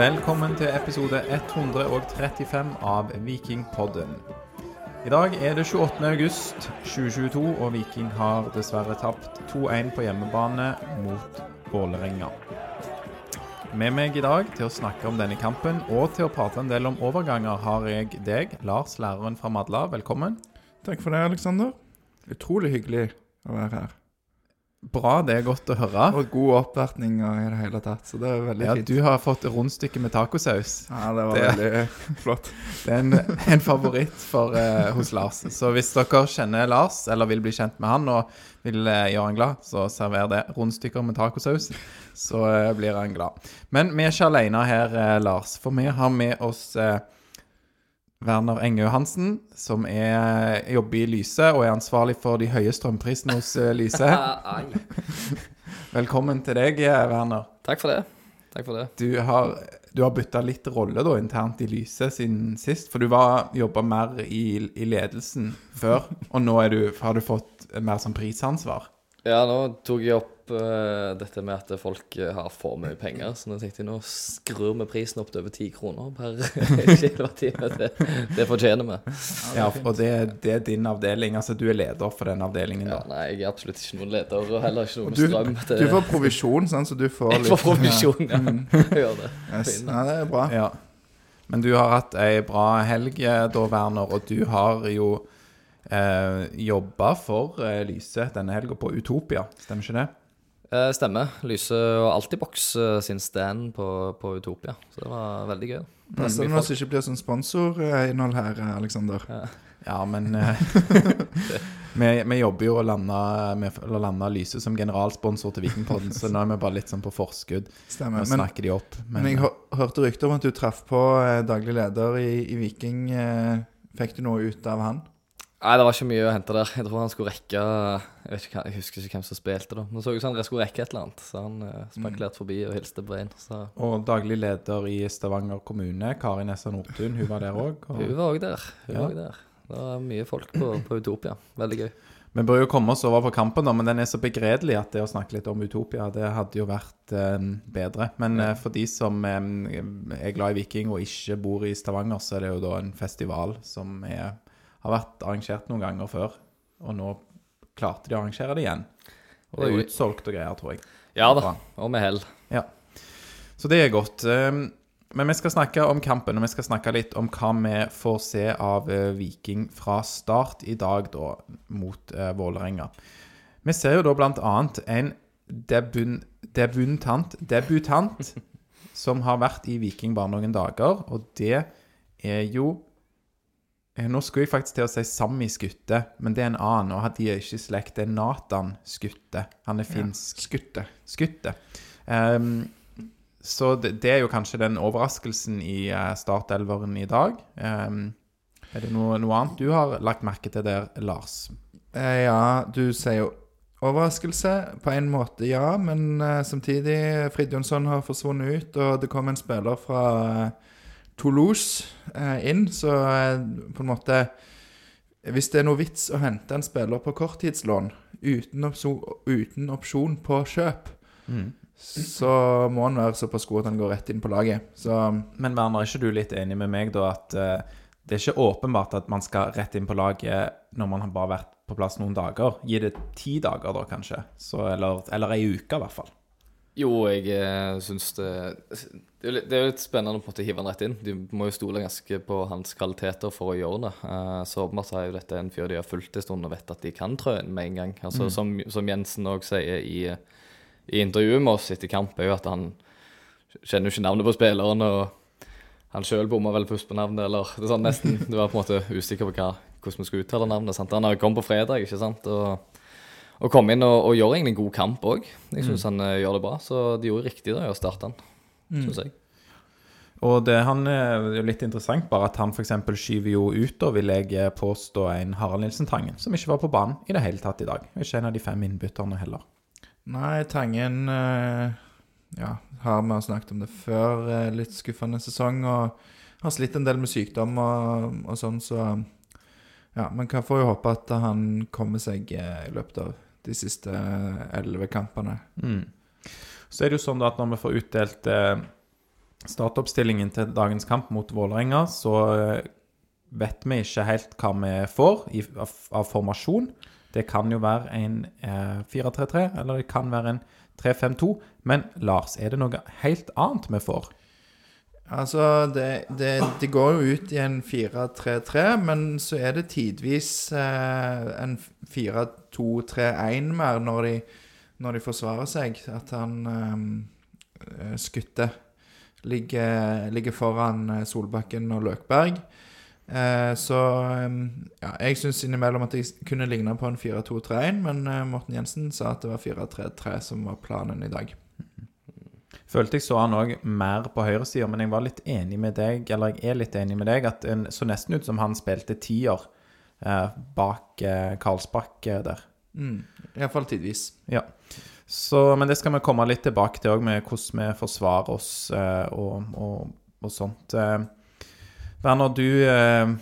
Velkommen til episode 135 av Vikingpodden. I dag er det 28. august 2022, og Viking har dessverre tapt 2-1 på hjemmebane mot Vålerenga. Med meg i dag til å snakke om denne kampen og til å prate en del om overganger har jeg deg, Lars, læreren fra Madla. Velkommen. Takk for det, Aleksander. Utrolig hyggelig å være her. Bra, det er godt å høre. Og god oppvartning i det hele tatt, så det er veldig Ja, fint. du har fått rundstykke med tacosaus. Ja, det var Det- veldig flott. Det er en, en favoritt for, uh, hos Lars. Så hvis dere kjenner Lars, eller vil bli kjent med han og vil uh, gjøre han glad, så server det rundstykker med tacosaus. Så uh, blir han glad. Men vi er ikke alene her, Lars. For vi har med oss eh, Werner Engø Hansen, som er, jobber i Lyse og er ansvarlig for de høye strømprisene hos eh, Lyse. Velkommen til deg, eh, Werner. Takk for det. Takk for det. Du har, du har bytta litt rolle da, internt i Lyse siden sist. For du var jobba mer i, i ledelsen før, og nå du, har du fått mer som prisansvar. Ja, nå tok jeg opp eh, dette med at folk eh, har for mye penger, så nå tenkte jeg nå skrur vi prisen opp til over ti kroner per kilowattime. Det, det fortjener vi. Ja, og det, det er din avdeling. Altså, du er leder for den avdelingen. Ja, nei, jeg er absolutt ikke noen leder, og heller ikke noe med Du, strøm. du får provisjon, sånn, så du får Jeg får provisjon, ja. Jeg gjør det. Yes. Ja, det er bra. Ja. Men du har hatt ei bra helg eh, da, Werner, og du har jo eh, jobba for eh, Lyse denne helga på Utopia, stemmer ikke det? Eh, stemmer. Lyse og Altibox eh, sin stand på, på Utopia, så det var veldig gøy. Passer det Mye nå så det ikke blir sånn sponsorinnhold her, Aleksander. Ja, men eh, vi, vi jobber jo og lander med å lande Lyse som generalsponsor til Vikingpodden, så nå er vi bare litt sånn på forskudd Stemmer. Nå snakker Men, de opp. men jeg hør, hørte rykter om at du traff på eh, daglig leder i, i Viking. Eh, fikk du noe ut av han? Nei, det var ikke mye å hente der. Jeg tror han skulle rekke Jeg vet ikke, jeg husker ikke hvem som spilte, da. Men så ut som han skulle rekke et eller annet, så han uh, spankulerte forbi og hilste på en. Så Og daglig leder i Stavanger kommune, Kari Nessa Nordtun, hun var der òg. hun var òg der. Hun Ja. var også der. Det var mye folk på, på Utopia. Veldig gøy. Vi bør jo komme oss over på kampen, da, men den er så begredelig at det å snakke litt om Utopia, det hadde jo vært eh, bedre. Men eh, for de som eh, er glad i Viking og ikke bor i Stavanger, så er det jo da en festival som er, har vært arrangert noen ganger før. Og nå klarte de å arrangere det igjen. Og det er utsolgt og greier, tror jeg. Ja da, og med hell. Ja. Så det er godt. Eh, Men vi skal snakke om kampen, og vi skal snakke litt om hva vi får se av eh, Viking fra start i dag, da, mot eh, Vålerenga. Vi ser jo da blant annet en debun, debuntant, debutant som har vært i Viking bare noen dager, og det er jo Nå skulle jeg faktisk til å si Sammy Skutte, men det er en annen, og de er ikke i slekt. Det er Nathan Skutte. Han er finsk. Skutte. Skutte. Um, så det, det er jo kanskje den overraskelsen i uh, startelveren i dag. Um, er det noe, noe annet du har lagt merke til der, Lars? Eh, ja, du sier jo overraskelse. På en måte, ja. Men uh, samtidig, Frid Jonsson har forsvunnet ut, og det kom en spiller fra eh, Toulouse eh, inn, så eh, på en måte Hvis det er noe vits å hente en spiller på korttidslån uten opsjon, uten opsjon på kjøp, så må han være såpass god at han går rett inn på laget. Så Men Werner, er ikke du litt enig med meg da at eh, det er ikke åpenbart at man skal rett inn på laget når man har bare vært på plass noen dager? Gi det ti dager da, kanskje? Så, eller, eller ei uke, i hvert fall. Jo, jeg eh, syns det det er, litt, det er litt spennende å på en måte hive han rett inn. De må jo stole ganske på hans kvaliteter for å gjøre det. Eh, så åpenbart er jo dette en fyr de har fulgt en stund og vet at de kan trø inn med en gang. Altså, som, som Jensen òg sier i, i intervjuet med oss etter kamp, er jo at han kjenner jo ikke navnet på spilleren. og han sjøl bomma vel pust på navnet, eller det er sånn nesten. Du var på en måte usikker på hva, hvordan vi skulle uttale navnet. sant? Han har kommet på fredag, ikke sant? Og, og kom inn og, og gjør egentlig en god kamp òg. Jeg syns han eh, gjør det bra. Så de gjorde riktig da i å starte han, syns jeg. Og det han er jo litt interessant, bare at han f.eks. skyver jo ut, da vil jeg eh, påstå, en Harald Nilsen Tangen, som ikke var på banen i det hele tatt i dag. Ikke en av de fem innbytterne heller. Nei, Tangen eh, Ja, har vi snakket om det før. eh, Litt skuffende sesong. Og har slitt en del med sykdom og, og sånn, så Ja, man kan får jo håpe at han kommer seg eh, i løpet av de siste elleve kampene. Mm. Så er det jo sånn at når vi får utdelt eh, startoppstillingen til dagens kamp mot Vålerenga, så eh, vet vi ikke helt hva vi får av, formasjon. Det kan jo være en eh, 4-3-3, eller det kan være en 3-5-2. Men Lars, er det noe helt annet vi får? Altså, det, det, det går jo ut i en 4-3-3, men så er det tidvis eh, en 4-2-3-1 mer når de, når de forsvarer seg. At han eh, skutter ligger, ligger foran eh, Solbakken og Løkberg. Eh, så eh, ja, jeg syns innimellom at jeg kunne ligne på en 4-2-3-1, men eh, Morten Jensen sa at det var 4-3-3 som var planen i dag. Følte jeg så han òg mer på høyresida, men jeg var litt enig med deg, eller jeg er litt enig med deg, at en så nesten ut som han spilte tier eh, bak eh, Karlsbakk eh, der. Mm. Iallfall tidvis. Ja. Så, men det skal vi komme litt tilbake til òg, med hvordan vi forsvarer oss eh, og, og, og sånt. Eh, Werner, du eh,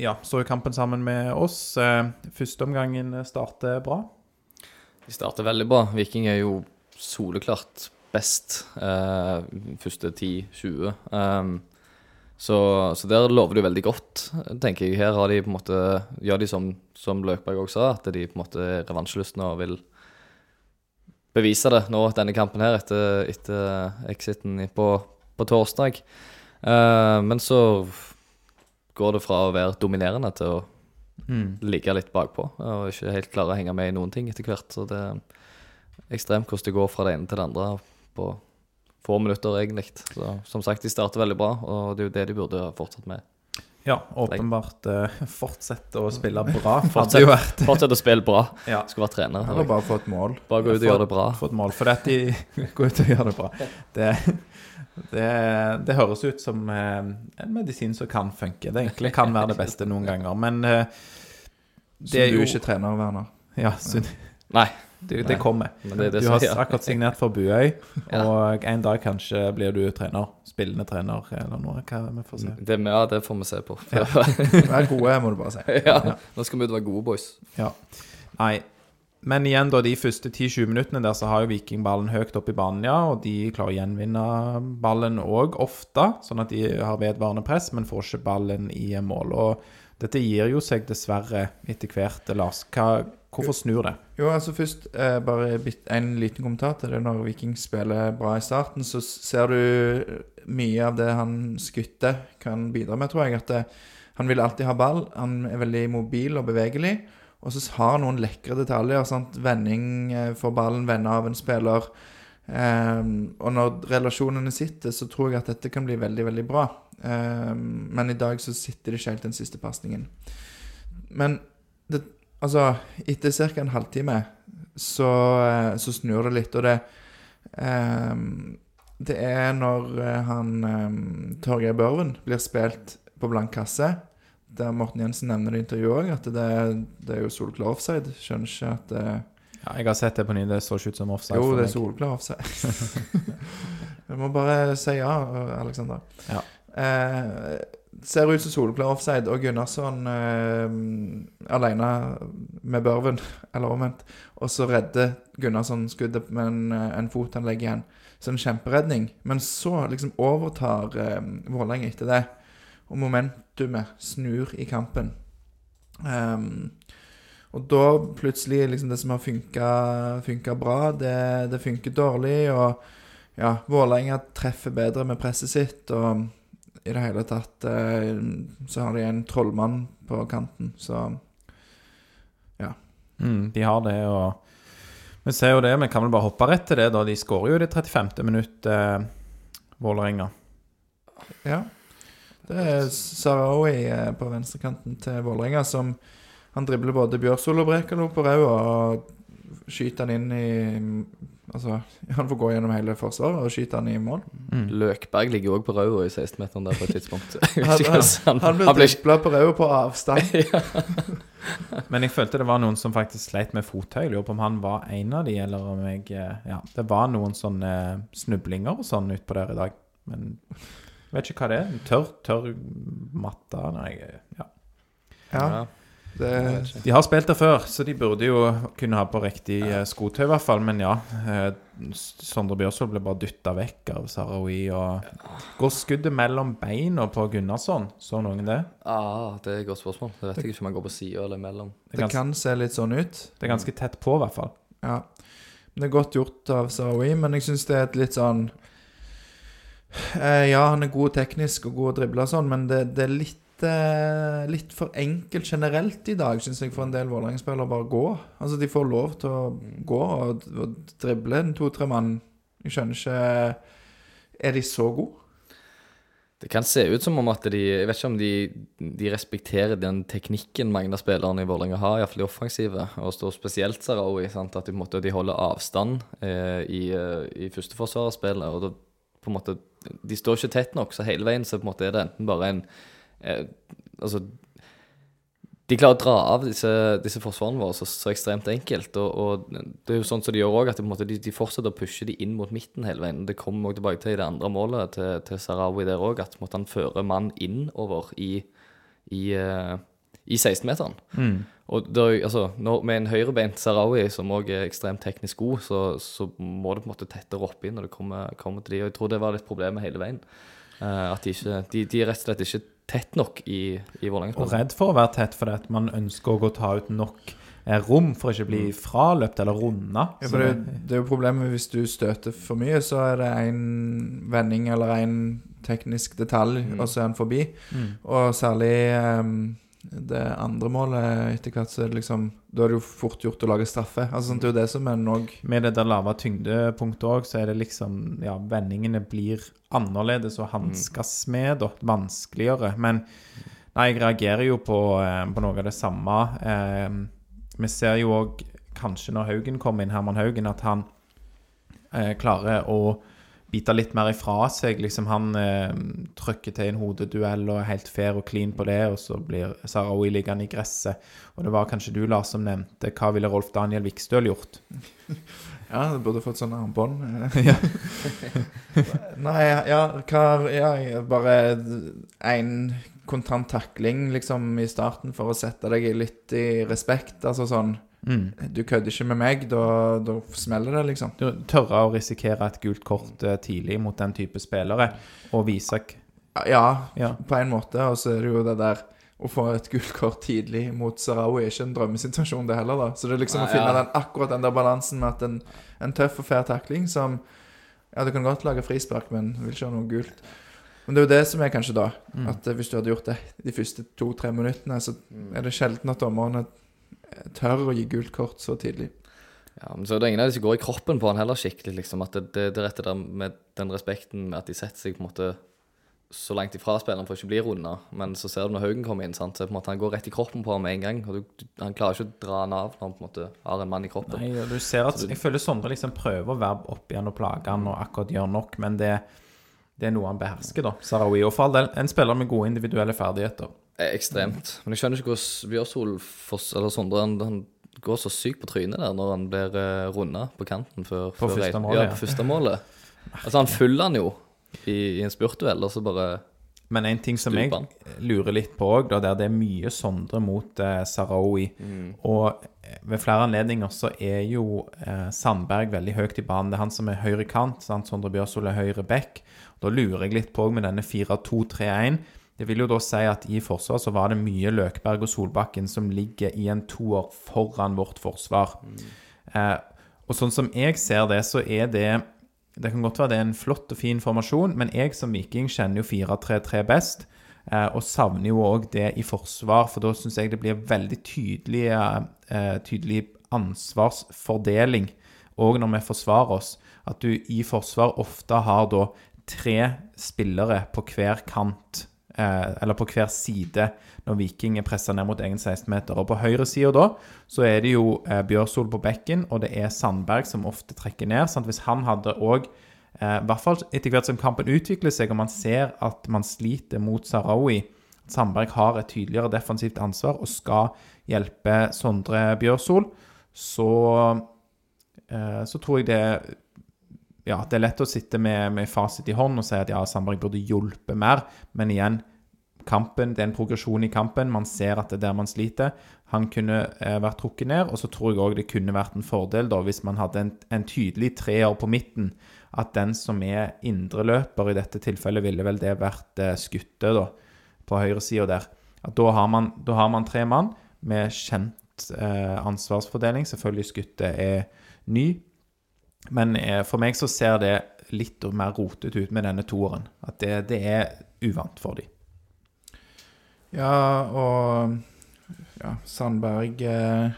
ja, så jo kampen sammen med oss. Eh, Førsteomgangen starter bra. De starter veldig bra. Viking er jo soleklart best eh, første 10-20. Um, så, så der lover det veldig godt, tenker jeg. Her har de på en måte gjør de som, som Løkberg også sa, at de på en måte er revansjelystne og vil bevise det nå, denne kampen her, etter, etter exiten på, på torsdag. Uh, men så går det fra å være dominerende til å Mm. ligge litt bakpå og ikke helt klare å henge med i noen ting etter hvert. Så det er ekstremt hvordan det går fra det ene til det andre på få minutter, egentlig. Så som sagt, de starter veldig bra, og det er jo det de burde fortsatt med. Ja, åpenbart uh, fortsette å spille bra. Fortsett. Fortsett å spille bra. Ja. Skulle vært trener. Eller bare få et mål. Bare gå ut og gjøre det bra. fått mål. For at de går ut og gjør det bra. Det, det, det høres ut som uh, en medisin som kan funke. Det egentlig kan være det beste noen ganger. Men uh, det er du jo ikke trener, Werner. Ja, synd. Nei, Det, det kommer. det det Du har akkurat signert for Buøy, Ja. og en dag kanskje blir du trener. Spillende trener eller noe. Hva vi får se. det, ja, det får vi se på. Vær gode, må du bare si. ja. Nå skal vi ut og være gode boys. Ja. Nei. Men igjen, da, de første 10-20 minuttene der så har jo Viking ballen høyt opp i banen, ja. Og de klarer å gjenvinne ballen òg ofte, sånn at de har vedvarende press, men får ikke ballen i mål. Og dette gir jo seg dessverre etter hvert, Lars. Hva, hvorfor snur det? Jo, altså først eh, bare en liten kommentar til det. Når Viking spiller bra i starten, så ser du mye av det han skutter kan bidra med, tror jeg. At det, han vil alltid ha ball. Han er veldig mobil og bevegelig. Og så har han noen lekre detaljer. Sant? Vending eh, for ballen, vende av en spiller. Um, og når relasjonene sitter, så tror jeg at dette kan bli veldig, veldig bra. Um, men i dag så sitter det ikke helt den siste pasningen. Men det, altså, etter ca. en halvtime så, eh, så snur det litt, og det um, Det er når eh, han um, Torgeir Børven blir spilt på blank kasse, der Morten Jensen nevner det i intervjuet òg, at det, det er jo solklar offside. Skjønner ikke at det Ja, jeg har sett det på ny, det så ikke ut som offside. Jo, det er solklar offside. Vi må bare si ja, Aleksander. Ja. Eh, ser ut som solklar offside, og Gunnarsson eh, alene med Børven, eller omvendt. Og så redder Gunnarsson skuddet med en, en fot han legger igjen. Så en kjemperedning. Men så liksom overtar eh, Vålerenga etter det. Og momentumet snur i kampen. Um, og da plutselig liksom det som har funka bra, det, det funker dårlig. Og ja, Vålerenga treffer bedre med presset sitt. Og i det hele tatt eh, så har de en trollmann på kanten, så Mm, de har det, og vi ser jo det. Vi kan vel bare hoppe rett til det, da. De skårer jo i det 35. minutt, eh, Vålerenga. ja. Det er Sarawi eh, på venstrekanten til Vålerenga som Han dribler både Bjørsol og Brekalo på ræva og skyter han inn i Altså, han får gå gjennom hele forsvaret og skyter han i mål. Mm. Løkberg ligger jo òg på Raua i 16-meteren der på et tidspunkt. Han, han, han ble dribla på Raua på avstand. Men jeg følte det var noen som faktisk sleit med fottøy. Lurer på om han var en av de, eller om jeg eh, Ja, det var noen sånne snublinger og sånn utpå der i dag. Men jeg vet ikke hva det er. Tørr, tørr matte Nei, ja. Ja. Ja. Det, De har spilt der før, så de burde jo kunne ha på riktig eh, skotøy, i hvert fall. Men ja, eh, Sondre Bjørsvold ble bare dytta vekk av Sarawi. Og går skuddet mellom beina på Gunnarsson? Så noen det? Ah, det er et godt spørsmål. Det vet jeg ikke om han går på sida eller mellom. Det det kan se litt sånn ut. det er ganske tett på, i hvert fall. Ja. Det er godt gjort av Sarawi, men jeg syns det er et litt sånn eh, Ja, han er god teknisk og god å drible og sånn, men det, det er litt Litt for enkelt generelt i dag, syns jeg, for en del Vålerenga-spillere bare gå. Altså, de får lov til å gå og, og drible en to-tre mann. Jeg skjønner ikke Er de så gode? Det kan se ut som om at de Jeg vet ikke om de, de respekterer den teknikken mange av spillerne i Vålerenga har, iallfall de offensive, og står spesielt Sarawi. At de, måte, de holder avstand eh, i, eh, i førsteforsvarerspillet. Og da, på en måte, de står ikke tett nok, så hele veien så på en måte er det enten bare en eh, Altså de klarer å dra av disse, disse forsvarene våre så, så ekstremt enkelt. Og, og det er jo sånn som de gjør òg, at måte, de, de fortsetter å pushe de inn mot midten hele veien. Det kommer òg tilbake til det andre målet til, til Sarawi der òg, at måtte han føre mann innover i, i, uh, i 16-meteren. Og da, altså, når, med en høyrebeint Sarawi, som òg er ekstremt teknisk god, så, så må det på en måte tettere opp inn når det kommer, kommer til de. Og jeg tror det var litt problemet hele veien. Uh, at de, ikke, de, de rett og slett ikke tett nok i, i Og redd for å være tett fordi at man ønsker å ta ut nok eh, rom for å ikke bli fraløpt eller runda. Ja, for det, det er jo problemet hvis du støter for mye, så er det en vending eller en teknisk detalj, og så er han forbi. Og særlig ehm, det andre målet etter hvert, så er det liksom Da er det jo fort gjort å lage straffe. Altså, sånn, det er jo det som er nok Med det der lave tyngdepunktet òg, så er det liksom Ja, vendingene blir annerledes å hanskes med, og Vanskeligere. Men nei, jeg reagerer jo på, eh, på noe av det samme. Eh, vi ser jo òg, kanskje når Haugen kommer inn, Herman Haugen, at han eh, klarer å bite litt mer ifra seg. Liksom Han eh, trykker til en hodeduell og er helt fair og clean på det, og så blir Sarawi liggende i gresset. Og det var kanskje du, Lars, som nevnte hva ville Rolf Daniel Vikstøl gjort? Ja, du burde fått sånn armbånd. Nei, ja, hva Ja, bare én kontant takling, liksom, i starten for å sette deg litt i respekt. Altså sånn Du kødder ikke med meg, da, da smeller det, liksom. Du tørre å risikere et gult kort eh, tidlig mot den type spillere, og vise Ja, Ja. på en måte. Og så er det jo det der å få et gult kort tidlig mot Sarawi er ikke en drømmesituasjon, det heller, da. Så det er liksom Nei, å finne ja. den, akkurat den der balansen med at en, en tøff og fair takling som Ja, du kan godt lage frispark, men vil ikke ha noe gult. Men det er jo det som er kanskje da, at eh, hvis du hadde gjort det de første to-tre minuttene, så er det sjelden at dommerne tør å gi gult kort så tidlig. Ja, men så er det ingen av de som går i kroppen på han heller skikkelig, liksom. At det, det, det er rett der med den respekten med at de setter seg på en måte så langt ifra spilleren for å ikke bli runda. Men så ser du når Haugen kommer inn, sant? så på en måte han går rett i kroppen på ham med en gang. Og du, du, han klarer ikke å dra han av når han på en måte har en mann i kroppen. Nei, og du ser at Jeg føler Sondre liksom prøver å være opp igjen og plage han og akkurat gjøre nok, men det, det er noe han behersker, da. Sarawi. Og for all del, en spiller med gode individuelle ferdigheter. Eh, Ekstremt. Men jeg skjønner ikke hvordan Bjørsol Foss, eller Sondre han, han går så sykt på trynet der når han blir uh, runda på kanten før, På før første målet, Ja, på første målet. Altså, han fyller han jo i, i en spurtduell, og så bare Men en ting som jeg lurer litt på òg, der det er mye Sondre mot eh, Sarawi Og eh, ved flere anledninger så er jo eh, Sandberg veldig høyt i banen. Det er han som er høyre kant. Sant? Sondre Bjørsol er høyre back. Da lurer jeg litt på med denne 4-2-3-1. Det vil jo da si at i forsvar så var det mye Løkberg og Solbakken som ligger i en toer foran vårt forsvar. Eh, og sånn som jeg ser det, så er det Det kan godt være det er en flott og fin formasjon, men jeg som viking kjenner jo 4-3-3 best. Eh, og savner jo òg det i forsvar, for da syns jeg det blir veldig tydelig, eh, tydelig ansvarsfordeling òg når vi forsvarer oss. At du i forsvar ofte har da tre spillere på hver kant, eller på hver side, når Viking er pressa ned mot egen 16-meter. Og på høyresida da, så er det jo eh, Bjørsol på bekken, og det er Sandberg som ofte trekker ned. Sant? Hvis han hadde òg eh, I hvert fall etter hvert som kampen utvikler seg, og man ser at man sliter mot Sarawi, Sandberg har et tydeligere defensivt ansvar og skal hjelpe Sondre Bjørsol, så, eh, så tror jeg det ja, det er lett å sitte med, med fasit i hånd og si at ja, Sandberg burde hjulpet mer, men igjen, kampen, det er en progresjon i kampen. Man ser at det er der man sliter. Han kunne eh, vært trukket ned, og så tror jeg òg det kunne vært en fordel da, hvis man hadde en, en tydelig treer på midten. At den som er indreløper i dette tilfellet, ville vel det vært eh, skuttet da, på høyresida der. At da har, man, da har man tre mann med kjent eh, ansvarsfordeling. Selvfølgelig skuttet er ny. Men eh, for meg så ser det litt mer rotete ut med denne toeren. At det, det er uvant for dem. Ja, og ja, Sandberg eh,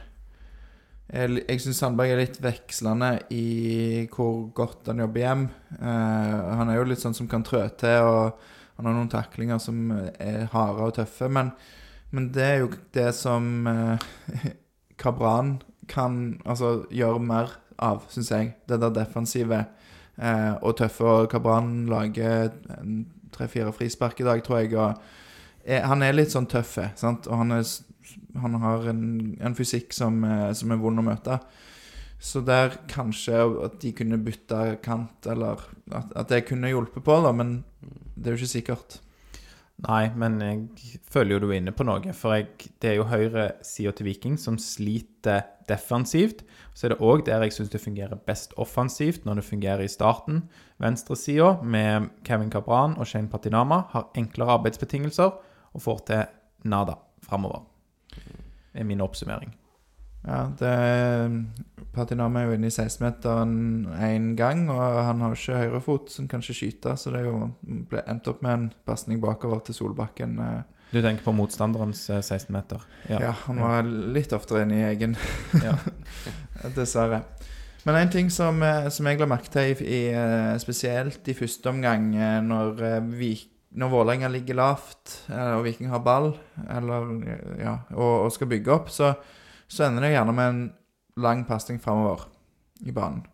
er, Jeg syns Sandberg er litt vekslende i hvor godt han jobber hjem. Eh, han er jo litt sånn som kan trø til, og han har noen taklinger som er harde og tøffe. Men, men det er jo det som eh, Kabran kan altså, gjøre mer av, syns jeg. Det der defensive eh, og tøffe. Og Kabran lager tre-fire frispark i dag, tror jeg. og er, han er litt sånn tøff, sant? og han, er, han har en, en fysikk som, eh, som er vond å møte. Så der kanskje at de kunne bytta kant, eller at, at det kunne hjulpet på, da, men det er jo ikke sikkert. Nei, men jeg føler jo du er inne på noe. For jeg, det er jo høyresida til Viking som sliter defensivt. Så er det òg der jeg syns det fungerer best offensivt, når det fungerer i starten. Venstresida med Kevin Cabran og Shane Patinama har enklere arbeidsbetingelser og får til nada framover. Det er min oppsummering. Ja, det Patinama er jo inne i 16-meteren én gang, og han har jo ikke høyrefot som kan ikke skyte, så det er jo ble endt opp med en pasning bakover til Solbakken. eh, Du tenker på motstanderens eh, 16-meter? Ja, han var litt oftere inne i egen. Ja. Dessverre. Men en ting som, eh, som jeg la merke til, i, spesielt i første omgang, når, Vik- når Vålerenga ligger lavt og Viking har ball eller, ja, og, og skal bygge opp, så, så ender det gjerne med en lang pasning framover i banen.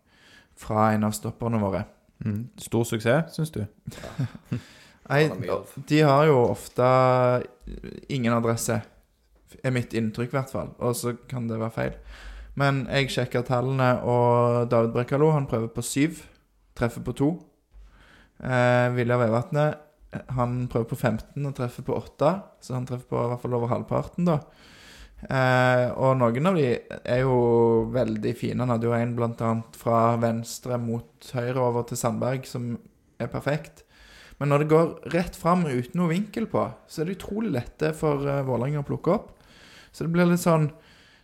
Fra en av stopperne våre. Mm. Stor suksess, syns du? Nei, de har jo ofte ingen adresse, er mitt inntrykk i hvert fall. Og så kan det være feil. Men jeg sjekker tallene, og David Brekalo han prøver på syv. Treffer på to. Eh, Vilja Vevatnet han prøver på 15 og treffer på 8, så han treffer på i hvert fall over halvparten, da. Eh, og noen av de er jo veldig fine. Han hadde jo en annet fra venstre mot høyre over til Sandberg, som er perfekt. Men når det går rett fram uten noe vinkel på, så er det utrolig lette for uh, Vålerenga å plukke opp. Så det blir litt sånn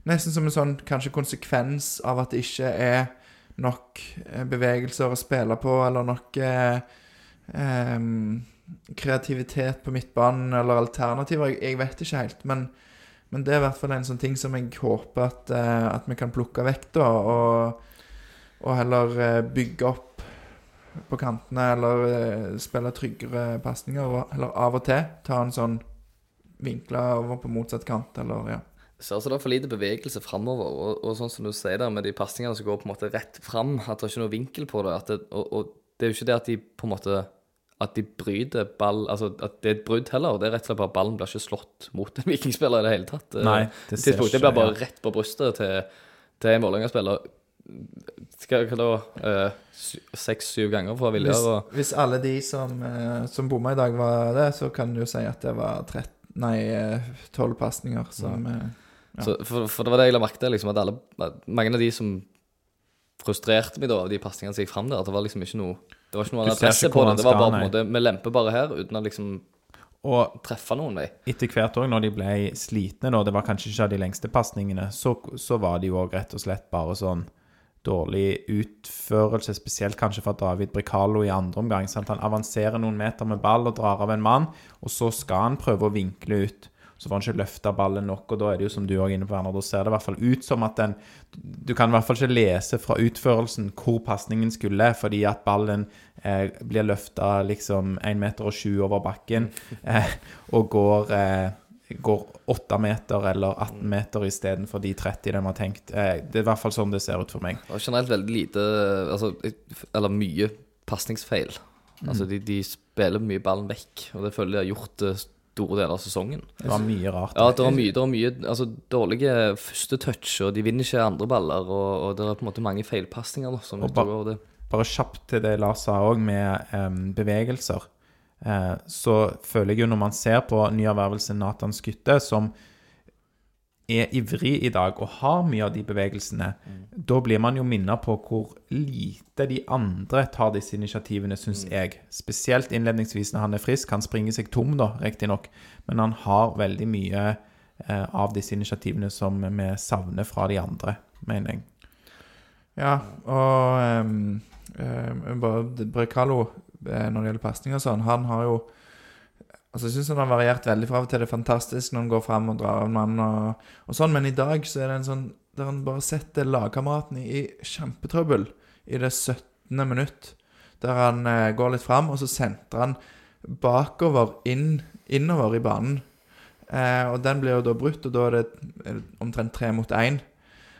Nesten som en sånn kanskje konsekvens av at det ikke er nok eh, bevegelser å spille på, eller nok eh, em, kreativitet på midtbanen, eller alternativer. Jeg, jeg vet ikke helt. Men, men det er i hvert fall en sånn ting som jeg håper at, eh, at vi kan plukke vekk, da. Og, og heller eh, bygge opp på kantene, eller eh, spille tryggere pasninger. Eller av og til ta en sånn vinkla over på motsatt kant, eller ja. Så altså, det er for lite bevegelse framover. Og, og sånn som du sier der, med de pasningene som går på en måte rett fram, at det er ikke noe vinkel på det. Det og, og det er jo ikke det at de på en måte at de bryter ball Altså at det er et brudd heller. Det er rett og slett bare ballen blir ikke slått mot en vikingspiller i det hele tatt. Eh, Nei, det ser ikke, Det blir bare rett på brystet til, til en Vålerenga-spiller. Skal hva da eh, Seks-syv ganger fra Viljar og hvis alle de som, uh, som bomma i dag, var det, så kan du jo si at det var 13, nei, tolv 12 pasninger som eh, Ja. Så, for, for det var det jeg la merke til, liksom, at alle, mange av de som frustrerte meg da, av de pasningene som gikk fram der, at det var liksom ikke noe Det var ikke noe annet adresse på det. Det var bare på en måte Vi lemper bare her, uten å liksom Og treffe noen vei. etter hvert òg, når de ble slitne, da, det var kanskje ikke av de lengste pasningene, så, så var de jo òg rett og slett bare sånn dårlig utførelse, spesielt kanskje fra David Bricalo i andre omgang. Sant? Han avanserer noen meter med ball og drar av en mann, og så skal han prøve å vinkle ut. Så får han ikke løfta ballen nok, og da er det jo som du òg er inne på, Werner, da ser det i hvert fall ut som at den Du kan i hvert fall ikke lese fra utførelsen hvor pasningen skulle, fordi at ballen eh, blir løfta liksom 1 meter og over bakken eh, og går eh, går 8 meter eller 18 meter istedenfor de 30 de har tenkt. Eh, det er i hvert fall sånn det ser ut for meg. Var generelt veldig lite altså, Eller mye pasningsfeil. Mm. Altså, de, de spiller mye ballen vekk, og det føler jeg de har gjort det store deler av sesongen. Det var mye rart. Ja, det var mye, det var mye altså, dårlige første touch, og de vinner ikke andre baller, og, og det er på en måte mange feilpasninger da, som Og er ba- utover det. Bare kjapt til det Lars sa òg, med um, bevegelser. Uh, så føler jeg jo når man ser på nyervervelsen Nathan Skytte, som er ivrig i dag og har mye av de bevegelsene, da blir man jo minnet på hvor lite de andre tar disse initiativene, syns jeg. Spesielt innledningsvis når han er frisk. Han springer seg tom, da, riktignok, men han har veldig mye eh, av disse initiativene som vi savner fra de andre, mener jeg. Ja, og um, um, Brekalo, eh, når det gjelder pasning og sånn, han har jo Altså, Jeg syns han har variert veldig fra og til. Det er fantastisk når han går fram og drar en mann og, og sånn, men i dag så er det en sånn der han bare setter lagkameraten i, i kjempetrøbbel i det 17. minutt. Der han eh, går litt fram, og så sentrer han bakover, inn, innover i banen. Eh, og den blir jo da brutt, og da er det, er det omtrent tre mot én.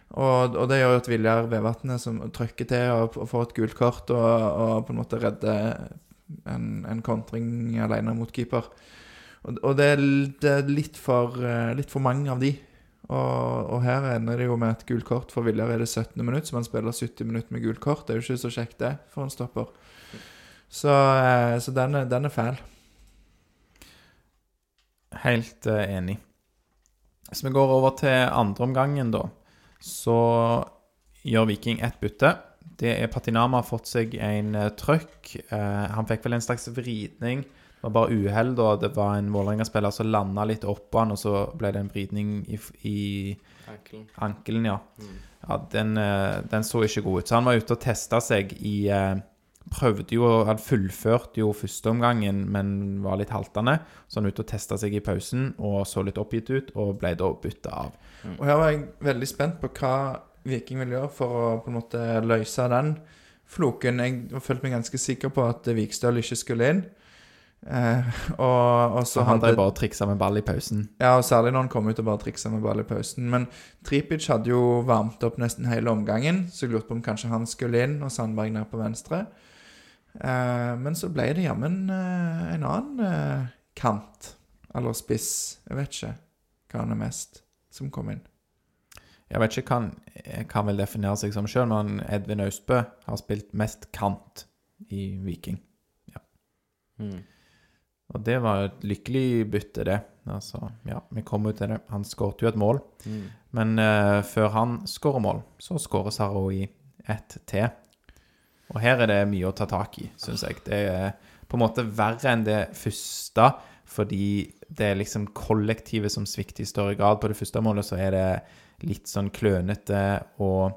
Og, og det gjør jo at Viljar Vevatnet som trykker til og, og får et gult kort og, og på en måte redder en, en kontring alene mot keeper. Og, og det, er, det er litt for, eh, litt for mange av de. Og, og her ender det jo med et gult kort for Viljar i det 17. minutt, så man spiller 70 minutter med gult kort. Det er jo ikke så kjekt, det, for en stopper. Så, eh, så den, er, den er fæl. Helt eh, enig. Hvis vi går over til andre omgangen, da, så gjør Viking ett bytte. Det er Patinama har fått seg en uh, trøkk. Uh, han fikk vel en slags vridning. Det var bare uhell da. Det var en Vålerenga-spiller som landa litt oppå han, og så ble det en vridning i, i Ankelen. ankelen, ja. ja den, uh, den så ikke god ut. Så han var ute og testa seg i Prøvde jo, Han fullførte jo førsteomgangen, men var litt haltende. Så han var ute og testa seg i pausen og så litt oppgitt ut, og ble da bytta av. Og her var jeg veldig spent på hva Viking vil gjøre for å på en måte løse den floken. Jeg følte meg ganske sikker på at Vikstøl ikke skulle inn. Eh, og, og så han drev bare og triksa med ball i pausen. Ja, og særlig når han kom ut og bare triksa med ball i pausen. Men Tripic hadde jo varmt opp nesten hele omgangen, så jeg lurte på om kanskje han skulle inn, og Sandberg ned på venstre. Eh, men så ble det jammen eh, en annen eh, kant, eller spiss, jeg vet ikke hva han er mest, som kom inn. Jeg vet ikke hva han kan vel definere seg som sjøl, men Edvin Austbø har spilt mest kant i Viking. Mm. Og det var jo et lykkelig bytte, det. Altså, ja, vi kom ut til det. Han skåret jo et mål. Mm. Men uh, før han skårer mål, så skårer Saroui ett til. Og her er det mye å ta tak i, syns jeg. Det er på en måte verre enn det første, fordi det er liksom kollektivet som svikter i større grad. På det første målet så er det litt sånn klønete og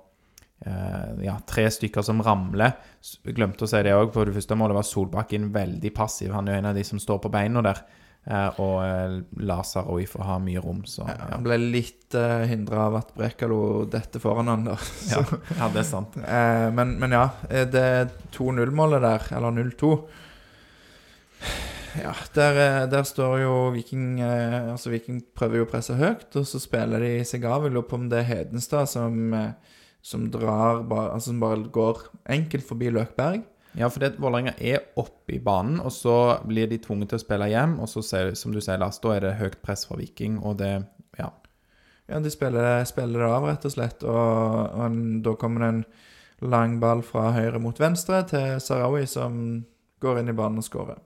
eh, ja, tre stykker som ramler. Jeg glemte å si det òg. På det første målet var Solbakken veldig passiv. Han er jo en av de som står på beina der. Eh, og eh, lar Saroui få ha mye rom, så ja. Han ble litt uh, hindra av at Brekalo detter foran han der. Ja, ja, det er sant. Eh, men, men ja, det 2-0-målet der, eller 0-2 Ja, der, eh, der står jo Viking eh, Altså, Viking prøver jo å presse høyt, og så spiller de seg av. Jeg lurer på om det er Hedenstad som, eh, som drar Altså som bare går enkelt forbi Løkberg. Ja, for det Vålerenga er oppe i banen, og så blir de tvunget til å spille hjem. Og så, ser- som du sier, Lars, da er det høyt press fra Viking, og det Ja. Ja, de spiller, spiller det av, rett og slett. Og, og da kommer det en lang ball fra høyre mot venstre til Sarawi, som går inn i banen og skårer.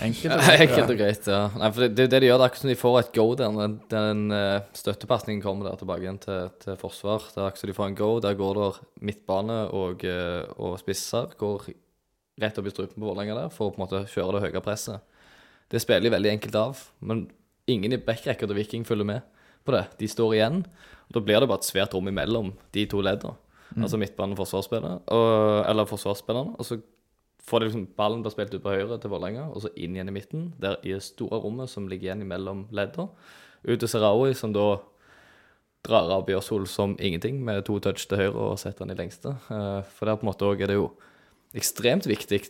Enkelt. Ja, Enkelt og greit, ja. Nei, for det, det, det de gjør, det er akkurat som de får et go der. Når den uh, støttepasningen kommer der tilbake igjen til, til forsvar. Det er akkurat som de får en go. Der går det midtbane og, eh, og spisser. Går rett opp i strupen på Vålerenga der for å på en måte kjøre det høye presset. Det spiller de veldig enkelt av, men ingen i backrekker til Viking følger med på det. De står igjen, og da blir det bare et svært rom imellom de to leddene. Altså midtbane og forsvarsspillerne, og, eller forsvarsspillerne. Og så får liksom ballen blir spilt ut på høyre til Vålerenga, og så inn igjen i midten, der i det store rommet som ligger igjen mellom ledder. Ut til Sarawi, som da drar av Bjørsol som ingenting, med to touch til høyre og setter han i lengste. Eh, For der på en måte òg er det jo ekstremt viktig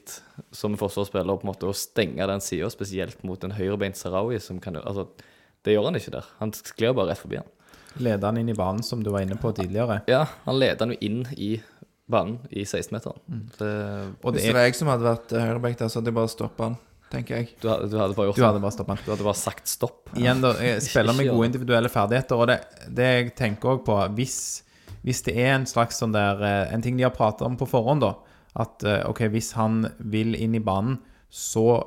som forsvarsspiller på en måte å stenge den sida, spesielt mot en høyrebeint Sarawi, som kan altså, Det gjør han ikke der. Han sklir bare rett forbi han. Leder han inn i banen, som du var inne på tidligere. Ja, han leder han jo inn i banen i 16-meteren. Mm. Og Hvis det var jeg som hadde vært eh, høyreback der, så hadde jeg bare stoppa han, tenker jeg. Du hadde, du hadde bare gjort Du hadde bare stoppet han. Du hadde bare sagt stopp. Igjen, da. Spiller med gode individuelle ferdigheter, og det, det jeg tenker òg på hvis, hvis det er en slags sånn der eh, En ting de har pratet om på forhånd, da. At eh, OK, hvis han vil inn i banen, så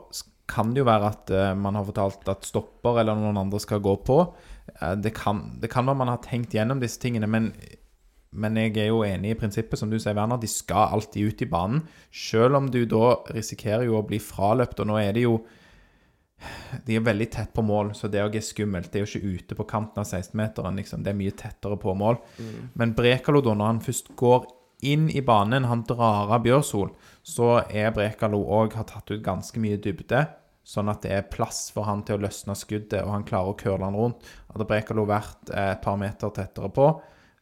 kan det jo være at man har fortalt at stopper eller noen andre skal gå på. Det, kan, det kan være man har tenkt gjennom disse tingene, men, men jeg er jo enig i prinsippet, som du sier, Werner. De skal alltid ut i banen. Selv om du da risikerer jo å bli fraløpt, og nå er de jo de er veldig tett på mål, så det òg er skummelt. Det er jo ikke ute på kanten av 16-meteren, liksom. Det er mye tettere på mål. Men Brekalo, da, når han først går inn i banen, han drar av Bjørsol, så er Brekalo òg har tatt ut ganske mye dybde. Sånn at det er plass for han til å løsne skuddet, og han klarer å curle han rundt. Hadde Brekalo vært eh, et par meter tettere på,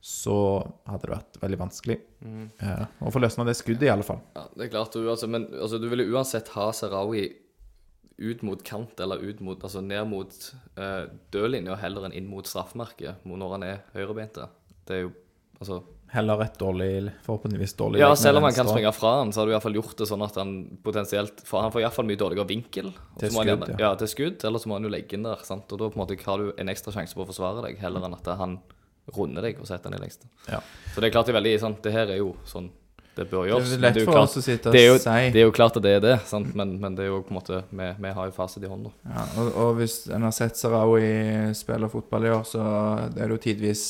så hadde det vært veldig vanskelig eh, å få løsna det skuddet, i alle fall. Ja, det er klart du, altså, men altså, du ville uansett ha Sarawi ut mot kant, eller ut mot, altså ned mot uh, dødlinja heller enn inn mot straffemerket når han er høyrebeinte. Det er jo Altså Heller et dårlig, forhåpentligvis dårlig Ja, selv om han kan springe fra han, så har du iallfall gjort det sånn at han potensielt For han får iallfall mye dårligere vinkel. Til skudd, han ja. ja. til skudd, eller så må han jo legge inn der. sant? Og da på en måte har du en ekstra sjanse på å forsvare deg, heller enn at han runder deg og sette den i lengst. Ja. Så det er klart det er veldig sant? Det her er jo sånn det bør Det gjøres. er men lett jo for klart- oss å sitte og det er jo, si. Det er jo klart at det er det, sant? Men, men det er jo på en måte Vi, vi har jo fasit i hånda. Ja, og, og hvis en har sett Sarawi spille fotball i år, så er det jo tidvis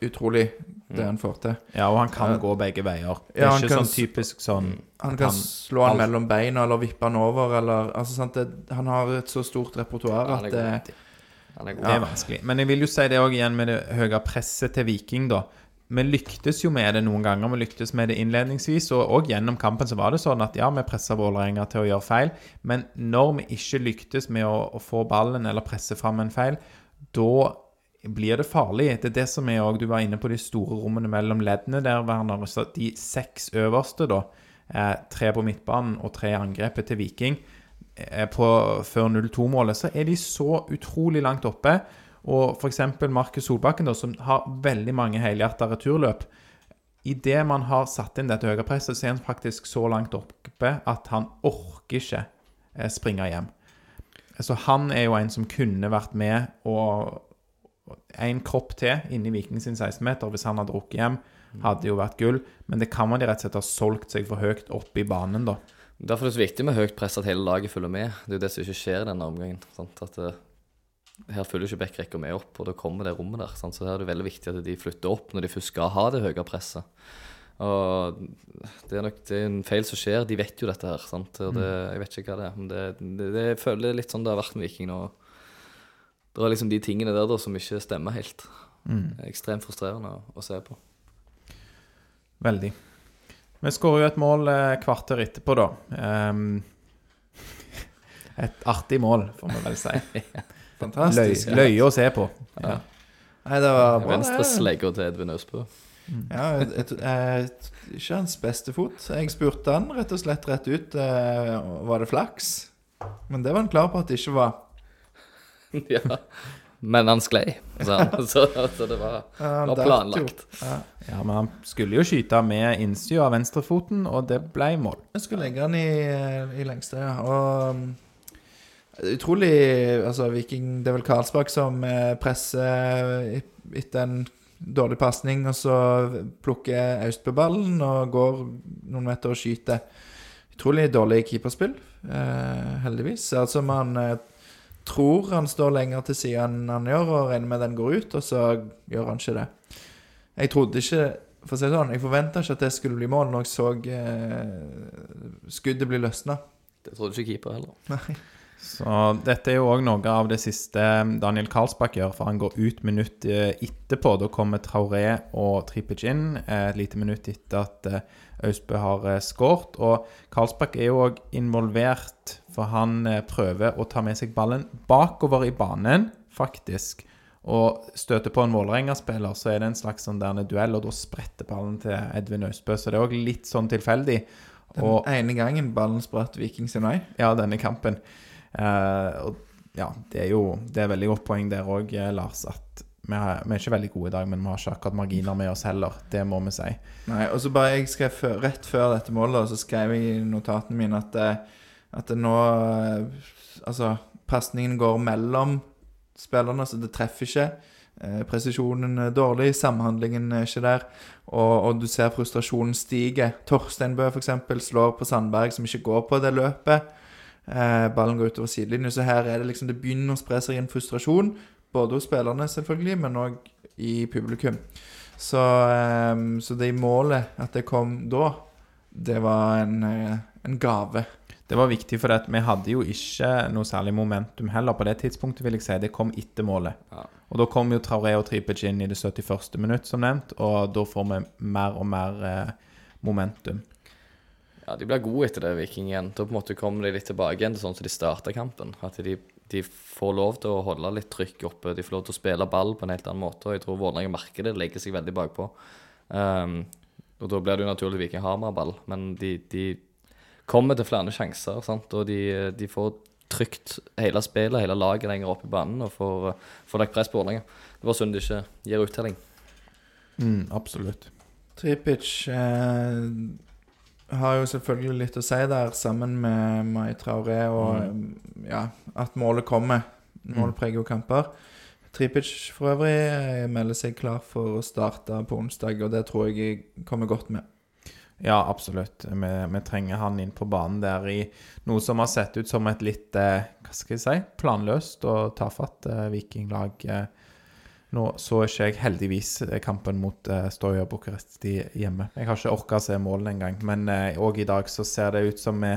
utrolig det han får til. Ja, og han kan Ja. gå begge veier. Det er ja, ikke kan sånn typisk sånn Han kan slå han alt- mellom beina eller vippe han over, eller altså, sant? Det, Han har et så stort repertoar er at det, Er. Det er vanskelig. Men jeg vil jo si det òg igjen med det høye presset til Viking, da. Vi lyktes jo med det noen ganger. Vi lyktes med det innledningsvis, og òg gjennom kampen så var det sånn at ja, vi pressa Vålerenga til å gjøre feil, men når vi ikke lyktes med å, å få ballen eller presse fram en feil, da blir det farlig. Det er det som er òg Du var inne på de store rommene mellom leddene der, Werner. De seks øverste, da, eh, tre på midtbanen og tre i angrepet til Viking, på før 0-2-målet, så er de så utrolig langt oppe. Og f.eks. Markus Solbakken, da, som har veldig mange helhjerta returløp. Idet man har satt inn dette høye presset, så er han faktisk så langt oppe at han orker ikke eh, springe hjem. Så han er jo en som kunne vært med og en kropp til inni Viking sin 16-meter hvis han hadde rukket hjem, hadde jo vært gull. Men det kan man de rett og slett ha solgt seg for høyt opp i banen, da. Derfor er det så viktig med høyt press at hele laget følger med. Det er jo det som ikke skjer i denne omgangen. Sant? At uh, Her følger ikke backrekka med opp, og da kommer det rommet der. Sant? Så her er det veldig viktig at de flytter opp når de først skal ha det høye presset. Og det er nok det er en feil som skjer. De vet jo dette her. Sant? Og det, jeg vet ikke hva det er. Men det, det, det jeg føler litt sånn det har vært med Viking nå. Det er liksom de tingene der da som ikke stemmer helt. Er ekstremt frustrerende å, å se på. Veldig. Vi skårer jo et mål eh, kvarter etterpå, da. Um, et artig mål, får vi vel si. Løy, Fantastisk. løye å se på. Ja. Nei, det var bra. det. Venstreslegger til Edvin Østbø. Ja, et, et, ikke hans beste fot. Jeg spurte han rett og slett rett ut eh, Var det flaks. Men det var han klar på at det ikke var. ja. Men han sklei, Så. Så, så det var, Ja, var planlagt. Ja. ja, men han skulle jo skyte med innsida av venstrefoten, og det ble mål. Jeg skulle legge han i, i lengste, ja. Og um, utrolig Altså, Viking Det er vel Karlsbakk som eh, presser etter en dårlig pasning, og så plukker Austbø ballen og går noen meter og skyter. Utrolig dårlig keeperspill, eh, heldigvis. Ser ut som han eh, tror han står lenger til siden enn han gjør, og regner med den går ut, og så gjør han ikke det. Jeg trodde ikke For å si det sånn, jeg forventa ikke at det skulle bli mål når jeg så eh, skuddet bli løsna. Det trodde ikke keeper heller. Nei. Så dette er jo òg noe av det siste Daniel Karlsbakk gjør, for han går ut minutt eh, etterpå. Da kommer Traoré og Tripic inn eh, et lite minutt etter at eh, Austbø har skåret. Og Karlsbakk er jo òg involvert, for han eh, prøver å ta med seg ballen bakover i banen, faktisk. Og støter på en Vålerenga-spiller, så er det en slags sånn der duell, og da spretter ballen til Edvin Austbø. Så det er òg litt sånn tilfeldig. Den Og ene gangen ballen spratt Viking sin vei. ja, denne kampen. Uh, og ja, det er jo det er veldig godt poeng der òg, Lars, at vi, har, vi er ikke veldig gode i dag, men vi har ikke akkurat marginer med oss heller. Det må vi si. Nei, og så bare jeg skrev før, Rett før dette målet så skrev jeg i notatene mine at, det, at det nå eh, Altså, pasningen går mellom spillerne, så det treffer ikke. Eh, presisjonen er dårlig, samhandlingen er ikke der. Og, og du ser frustrasjonen stige. Torstein Bø f.eks. slår på Sandberg, som ikke går på det løpet. Eh, ballen går utover sidelinjen. Så her er det liksom Det begynner å spre seg en frustrasjon, både hos spillerne, selvfølgelig, men òg i publikum. Så, så det målet, at det kom da, det var en, en gave. Det var viktig, for at vi hadde jo ikke noe særlig momentum heller på det tidspunktet, vil jeg si. Det kom etter målet. Ja. Og da kom jo Traoré og Tripic inn i det 71. minutt, som nevnt, og da får vi mer og mer eh, momentum. Ja, de blir gode etter det, Viking igjen. Da på en måte kommer de litt tilbake igjen til sånn som de starta kampen. At de, de får lov til å holde litt trykk oppe. De får lov til å spille ball på en helt annen måte. Og jeg tror Vålerenga merker det, legger seg veldig bakpå. Um, og da blir det jo naturlig at Viking har mer ball, men de, de kommer til flere sjanser, sant? og de, de får trygt hele spillet, hele laget lenger opp i banen, og får, får lagt press på Vålerenga. Det var synd det ikke gir uttelling. Mm, absolutt. Tripic eh, har jo selvfølgelig litt å si der, sammen med Mai Traoré, og ja, at målet kommer. Målet preger jo kamper. Tripic for øvrig eh, melder seg klar for å starte på onsdag, og det tror jeg jeg kommer godt med. Ja, absolutt. Vi, vi trenger han inn på banen der i noe som har sett ut som et litt eh, hva skal jeg si, planløst og tafatt eh, vikinglag. Eh. Nå så ikke jeg heldigvis eh, kampen mot eh, Stoja Bucuresti hjemme. Jeg har ikke orka å se målene engang, men òg i dag så ser det ut som vi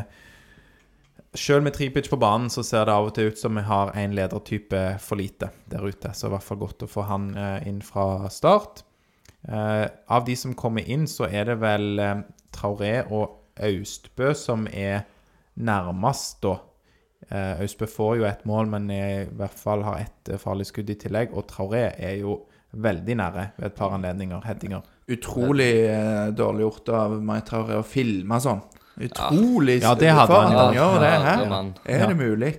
Selv med Tripic på banen så ser det av og til ut som vi har en ledertype for lite der ute. Så i hvert fall godt å få han eh, inn fra start. Eh, av de som kommer inn, så er det vel eh, Traoré og Austbø som er nærmest, da. Eh, Austbø får jo et mål, men er, i hvert fall har ett farlig skudd i tillegg. Og Traoré er jo veldig nære ved et par anledninger, headinger. Utrolig eh, dårlig gjort av Mai Traoré å filme sånn. Utrolig Ja, det hadde han, ja. det Ja, her. Er Ja. det mulig?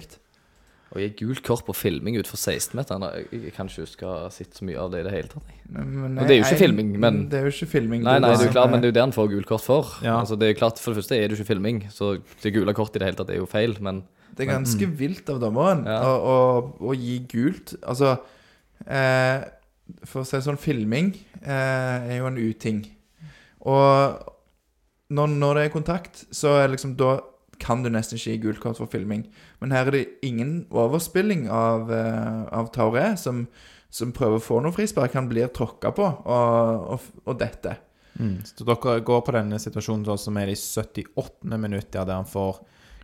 Og gi gult kort på filming utenfor 16-meteren. Jeg kan ikke huske å ha sett så mye av det i det hele tatt. Men, Men, Og det er jo ikke filming, men- Det er jo ikke filming. Nei, nei, det er jo klart, men det er jo det han får gult kort for. Ja. Altså, det er klart, For det første er det jo ikke filming, så det gule kortet i det hele tatt er jo feil. Men Det er ganske vilt av dommeren Ja. å, å, å gi gult. Altså eh, For å si det sånn, filming eh, er jo en uting. Og når, når det er kontakt, så er liksom da kan du nesten ikke gi gult kort for filming. Men her er det ingen overspilling av, uh, av Tauré, som, som prøver å få noe frispark. Han blir tråkka på og, og, og detter. Mm. Så dere går på denne situasjonen som er de i 78. minutt, der han får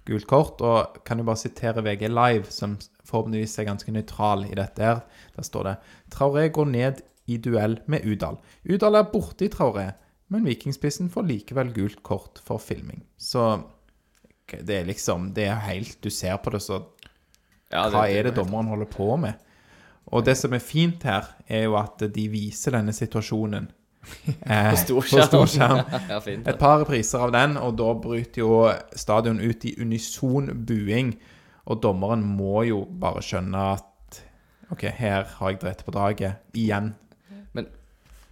gult kort. Og kan du bare sitere VG Live, som forhåpentligvis er ganske nøytral i dette her. Der står det Traoré går ned i duell med Udal. Udal er borte i Traoré, men Vikingspissen får likevel gult kort for filming. Så det er liksom Det er helt Du ser på det, så ja, hva er det dommeren holder på med? Og det som er fint her, er jo at de viser denne situasjonen eh, På stor på stor skjerm. ja. Et par repriser av den, og da bryter jo stadion ut i unison buing. Og dommeren må jo bare skjønne at OK, her har jeg dritt på draget. Igjen.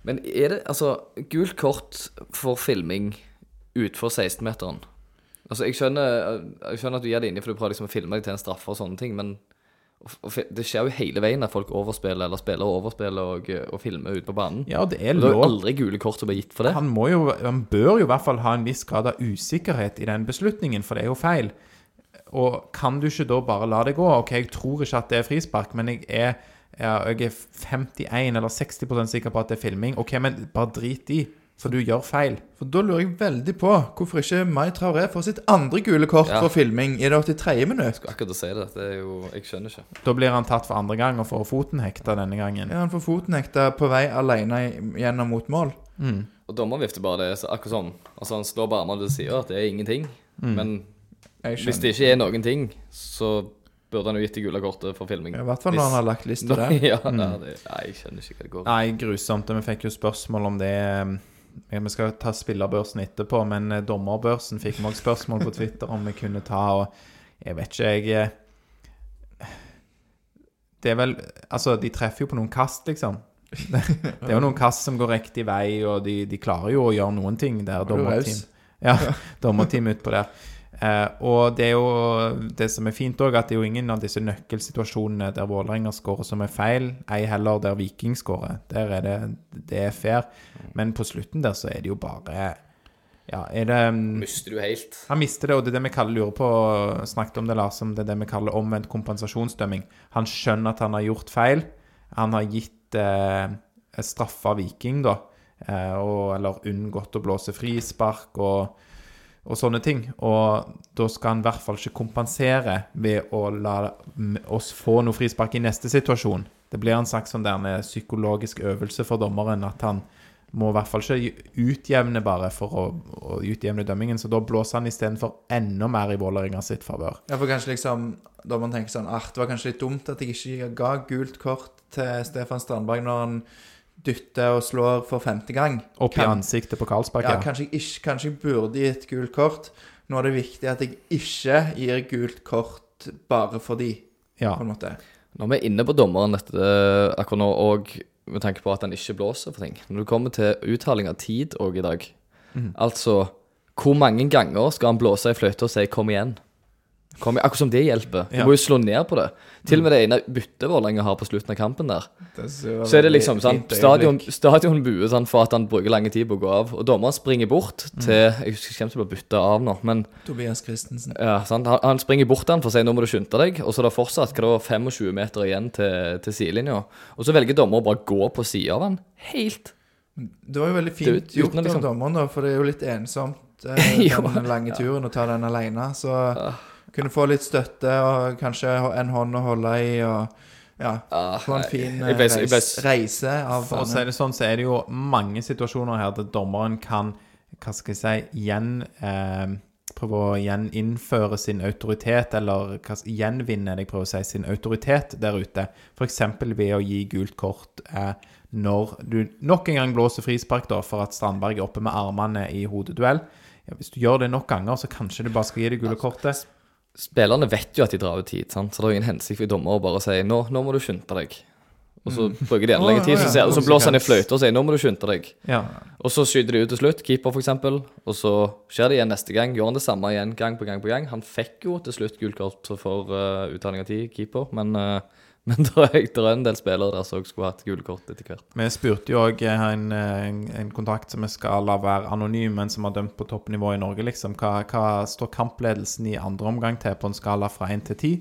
Men er det altså gult kort for filming utenfor 16-meteren? Altså, jeg skjønner, jeg skjønner at du gir det inni for du prøver liksom å filme deg til en straffe og sånne ting, men det skjer jo hele veien at folk overspiller, eller spiller og overspiller og, og filmer ute på banen. Ja, det er lov. det er jo aldri gule kort som blir gitt for det. Han, må jo, han bør jo i hvert fall ha en viss grad av usikkerhet i den beslutningen, for det er jo feil. Og kan du ikke da bare la det gå? OK, jeg tror ikke at det er frispark, men jeg er, jeg er 51 eller 60% sikker på at det er filming. OK, men bare drit i, for du gjør feil. For da lurer jeg veldig på hvorfor ikke Mai Traoré får sitt andre gule kort Ja. for filming i det 83. minutt. Skulle akkurat å si det. Det er jo Jeg skjønner ikke. Da blir han tatt for andre gang og får foten hekta denne gangen. Ja, Han får foten hekta på vei alene gjennom mot mål. Mm. Og dommer vifter bare det så akkurat sånn. Altså Han slår bare armene til sida, at det er ingenting. Men hvis det ikke er noen ting, så burde han jo gitt det gule kortet for filming. I hvert fall når han har lagt lista der. ja, ja, det, nei, jeg skjønner ikke hva det går i. Nei, grusomt. Vi fikk jo spørsmål om det eh, Vi skal ta spillerbørsen etterpå, men eh, dommerbørsen fikk vi også spørsmål på Twitter om vi kunne ta, og jeg vet ikke, jeg eh, Det er vel Altså, de treffer jo på noen kast, liksom. Det er jo noen kast som går riktig vei, og de, de klarer jo å gjøre noen ting der. Dommerteam. Ja, dommerteam utpå der. Eh, og det er jo det som er fint òg, at det er jo ingen av disse nøkkelsituasjonene der Vålerenga skårer som er feil, ei heller der Viking skårer. Der er det, det er fair. Men på slutten der så er det jo bare Ja, er det mm, Mister du helt. Han mister det, og det er det vi kaller lurer på Snakket om det, Lars, om det er det vi kaller omvendt kompensasjonsdømming. Han skjønner at han har gjort feil. Han har gitt eh, straffa Viking, da. Eh, og, eller unngått å blåse frispark og, og sånne ting. Og da skal han i hvert fall ikke kompensere ved å la oss få noe frispark i neste situasjon. Det blir en slags sånn der psykologisk øvelse for dommeren at han må i hvert fall ikke utjevne bare for å, å utjevne dømmingen. Så da blåser han istedenfor enda mer i Vålerenga sitt favør. Ja, for kanskje liksom Da man tenker sånn Det var kanskje litt dumt at jeg ikke ga gult kort til Stefan Strandberg når han dytter og slår for femte gang. Opp i Kan- ansiktet på Karlsberg. Ja, kanskje jeg, ikke, kanskje jeg burde gi et gult kort. Nå er det viktig at jeg ikke gir gult kort bare fordi, ja. på en måte. Når vi er inne på dommeren dette, eh, akkurat nå, og med tanke på at han ikke blåser for ting Når du kommer til uttaling av tid òg i dag Altså, hvor mange ganger skal han blåse i fløyte og si 'kom igjen'? Kom. Akkurat som det hjelper. Du Ja. må jo slå ned på det. Til og med det ene byttet Vålerenga har på slutten av kampen der. Det Så er det liksom sånn Stadion, stadion buer sånn for at han bruker lang tid på å gå av. Og dommeren springer bort til Jeg husker ikke hvem som ble bytta av nå, men Tobias Christensen. ja, sånn, Han, han springer bort til han for å si 'nå må du skynde deg', og så er det fortsatt hva det var, 25 meter igjen til, til sidelinja. Og så velger dommer å bare gå på sida av han. Helt. Det var jo veldig fint Det- gjort av liksom- dommeren, da, for det er jo litt ensomt eh, den lange turen å ta den alene. Så kunne få litt støtte og kanskje en hånd å holde i og ja, Ah, få en fin jeg eh, jeg reis, reise av For å si det sånn, så er det jo mange situasjoner her der dommeren kan hva skal jeg si, igjen eh, prøve å gjeninnføre sin autoritet, eller hva, gjenvinne jeg prøver å si, sin autoritet der ute. F.eks. ved å gi gult kort eh, når du nok en gang blåser frispark da, for at Strandberg er oppe med armene i hodeduell. Ja, hvis du gjør det nok ganger, så kanskje du bare skal gi det gule kortet. Spillerne vet jo at de drar ut tid, sant? så det er ingen hensikt for dommer å bare si 'nå, nå må du skynde deg'. Og så bruker de enda lengre tid, så, ja. ser, og så blåser han i fløyte og sier 'nå må du skynde deg'. Ja. Og så skyter de ut til slutt, keeper f.eks., og så skjer det igjen neste gang. Gjør han det samme igjen gang på gang på gang. Han fikk jo til slutt gult kort for uh, uttaling av tid, keeper, men, uh, men det er det er en del spillere der som skulle hatt gule kort etter hvert. Vi spurte jo òg en, en, en kontakt som vi skal la være anonym, men som har dømt på toppnivå i Norge, liksom. Hva, hva står kampledelsen i andre omgang til på en skala fra 1 til 10?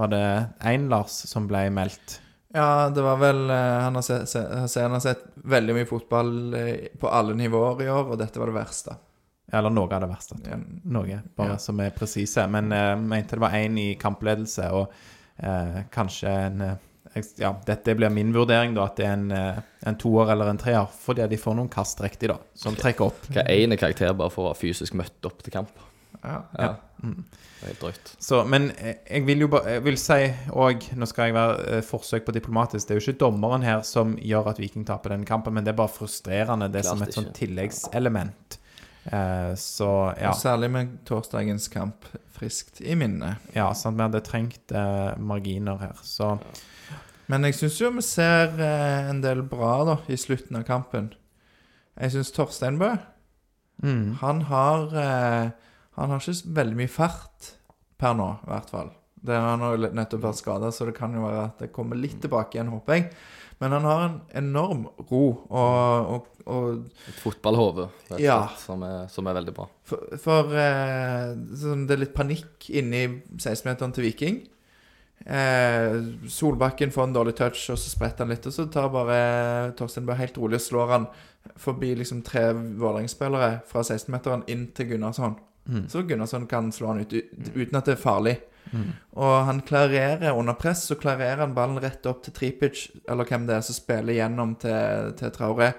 Var det én Lars som ble meldt? Ja, det var vel eh, Han har sett, se, se, han har sett veldig mye fotball eh, på alle nivåer i år, og dette var det verste. Eller noe av det verste. Noe, bare Ja. som er presise. Men jeg mente det var én i kampledelse, og eh, kanskje en eh, Ja, dette blir min vurdering, da, at det er en, eh, en toer eller en treer. Fordi de får noen kast riktig, da, som trekker opp. Hva er ene karakter bare for å ha fysisk møtt opp til kamp? Ja. Ja. Mm. Det er helt drøyt. Så, men eh, jeg vil jo bare Jeg vil si òg Nå skal jeg være forsøk på diplomatisk. Det er jo ikke dommeren her som gjør at Viking taper denne kampen, men det er bare frustrerende. Det er som Klart et sånt tilleggselement. Eh, så ja. Og Særlig med torsdagens kamp friskt i minne. ja sant, vi hadde trengt eh, marginer her. Så Men jeg syns jo vi ser eh, en del bra da i slutten av kampen. Jeg syns Torsteinbø mm. Han har eh, Han har ikke veldig mye fart per nå, i hvert fall. Det, han har jo nettopp vært skada, så det kan jo være at det kommer litt tilbake igjen, håper jeg. Men han har en enorm ro, og, og, og Et fotballhode, Ja. som, som er veldig bra. For, for eh, sånn, det er litt panikk inni 16-meteren til Viking. Eh, Solbakken får en dårlig touch, og så spretter han litt. Og så tar bare Torstein bare helt rolig og slår han forbi liksom tre Vålerenga-spillere fra 16-meteren inn til Gunnarsson. Mm. Så Gunnarsson kan slå han ut uten at det er farlig. Mm. Og han klarerer under press, så klarerer han ballen rett opp til Tripic, eller hvem det er som spiller gjennom til, til Traoré.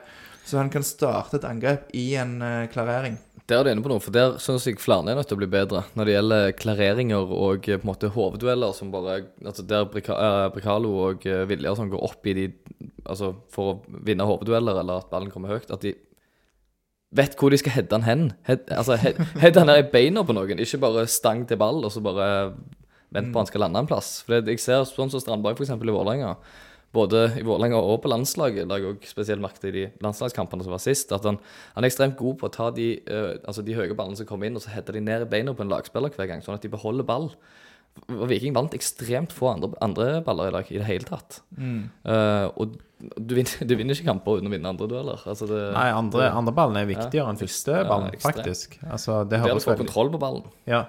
Så han kan starte et angrep i en uh, klarering. Der er du inne på noe, for der syns jeg flere er nødt til å bli bedre. Når det gjelder klareringer og eh, på en måte hoveddueller som bare altså Der eh, Bricalo og Viljar Vilja som går opp i de Altså for å vinne hoveddueller, eller at ballen kommer høyt, at de vet hvor de skal heade han hen. Head, altså, head, head den i beina på noen, ikke bare stang til ball, og så bare vent på han skal lande en plass. For jeg ser sånn som Strandberg f.eks. i Vålerenga. Både i Vålerenga og på landslaget, la jeg også spesielt merke til i de landslagskampene som var sist, at han, han er ekstremt god på å ta de, uh, altså de høye ballene som kommer inn, og så header de ned i beina på en lagspiller hver gang, sånn at de beholder ball. Og Viking vant ekstremt få andre, andre baller i dag i det hele tatt. Eh, og du vinner, du vinner ikke kamper uten å vinne andre dueller. Altså det, Nei, andre, andre ballen er viktigere enn første ballen, ja, faktisk. Altså, det høres få veldig kontroll på ballen. Ja,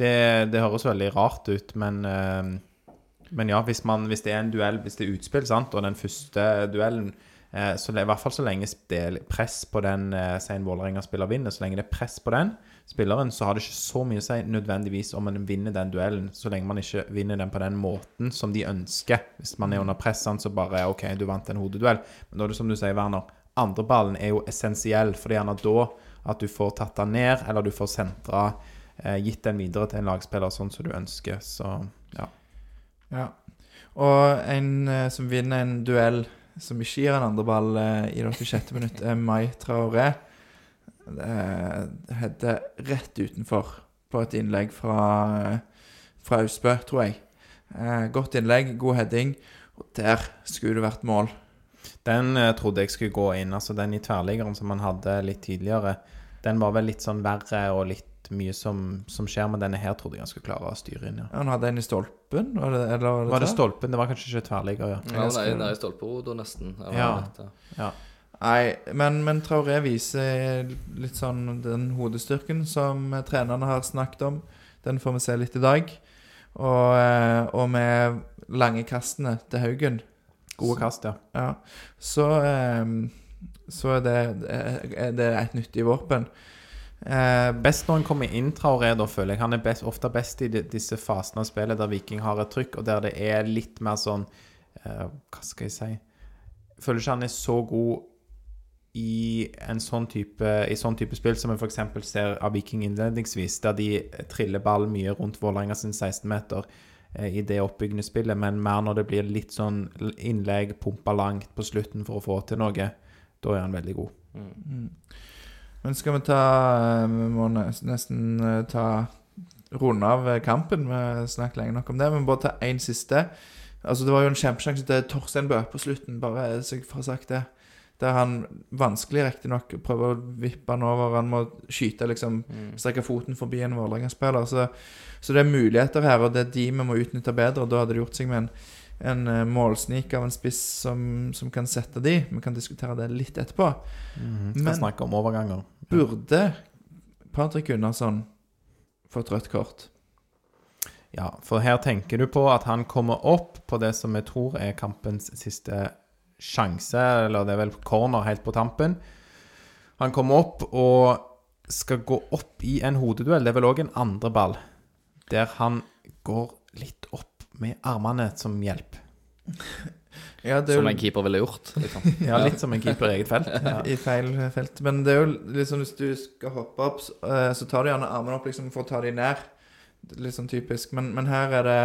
det, det høres veldig rart ut, men uh, Men ja, hvis, man, hvis det er en duell, hvis det er utspill, sant, og den første duellen uh, så I hvert fall så lenge det er press på den uh, si en Vålerenga-spiller vinner, så lenge det er press på den spilleren, så har det ikke så mye å si nødvendigvis om man vinner den duellen, så lenge man ikke vinner den på den måten som de ønsker. Hvis man er under press, så bare OK, du vant en hodeduell. Men da er det som du sier, Werner, andreballen er jo essensiell, for det er gjerne da at du får tatt den ned, eller du får sentra eh, gitt den videre til en lagspiller sånn som du ønsker. Så ja. Ja. Og en eh, som vinner en duell som ikke gir en andreball eh, i det 26. minutt, er Mai Traoré. Det heter rett utenfor på et innlegg fra, fra Austbø, tror jeg. Eh, godt innlegg, god heading. Og der skulle det vært mål. Den eh, trodde jeg skulle gå inn. Altså den i tverrliggeren som man hadde litt tidligere, den var vel litt sånn verre og litt mye som, som skjer, men denne her trodde jeg han skulle klare å styre inn, ja. Han hadde en i stolpen, var det, eller var det, Var det stolpen? Det var kanskje ikke tverrligger, ja. Ja, nei, nei, stolpehodet nesten. eller Ja. ja. Nei, men, men Traoré viser litt sånn den hodestyrken som eh, trenerne har snakket om. Den får vi se litt i dag. Og, eh, og med lange kastene til Haugen, Gode kast, ja. ja, så, eh, så er det, er et nyttig våpen. Eh, Best når han kommer inn, Traoré, da føler jeg. Han er best, ofte best i de, disse fasene av spillet der Viking har et trykk, og der det er litt mer sånn eh, Hva skal jeg si Jeg føler ikke han er så god i en sånn type, i sånn type spill som vi f.eks. ser av Viking innledningsvis, der de triller ball mye rundt Vålerenga sin 16-meter eh, i det oppbyggende spillet, men mer når det blir litt sånn innlegg, pumpa langt på slutten for å få til noe. Da er han veldig god. men skal vi ta eh, Vi må nesten eh, ta runde av kampen. Vi snakket lenge nok om det, men bare ta én siste. Altså Det var jo en kjempesjanse til Torstein Bø på slutten, bare så jeg får sagt det. Der han vanskelig riktignok prøver å vippe han over. Han må skyte, liksom. Strekke foten forbi en Vålerenga-spiller. Så, så det er muligheter her, og det er de vi må utnytte bedre. Og da hadde det gjort seg med en, en eh, målsnik av en spiss som, som kan sette de. Vi kan diskutere det litt etterpå. Skal Men- snakke om overganger. Burde Patrick Gunnarsson fått rødt kort? Ja, for her tenker du på at han kommer opp på det som jeg tror er kampens siste sjanse, eller det er vel corner helt på tampen. Han kommer opp og skal gå opp i en hodeduell. Det er vel òg en andre ball, der han går litt opp med armene som hjelp. Ja, det er Som en keeper ville gjort. Liksom. Ja, litt som en keeper i eget felt. Ja. i feil felt. Men det er jo liksom hvis du skal hoppe opp, så, eh, tar du gjerne armene opp liksom for å ta dem ned. Litt sånn typisk. Men, men her er det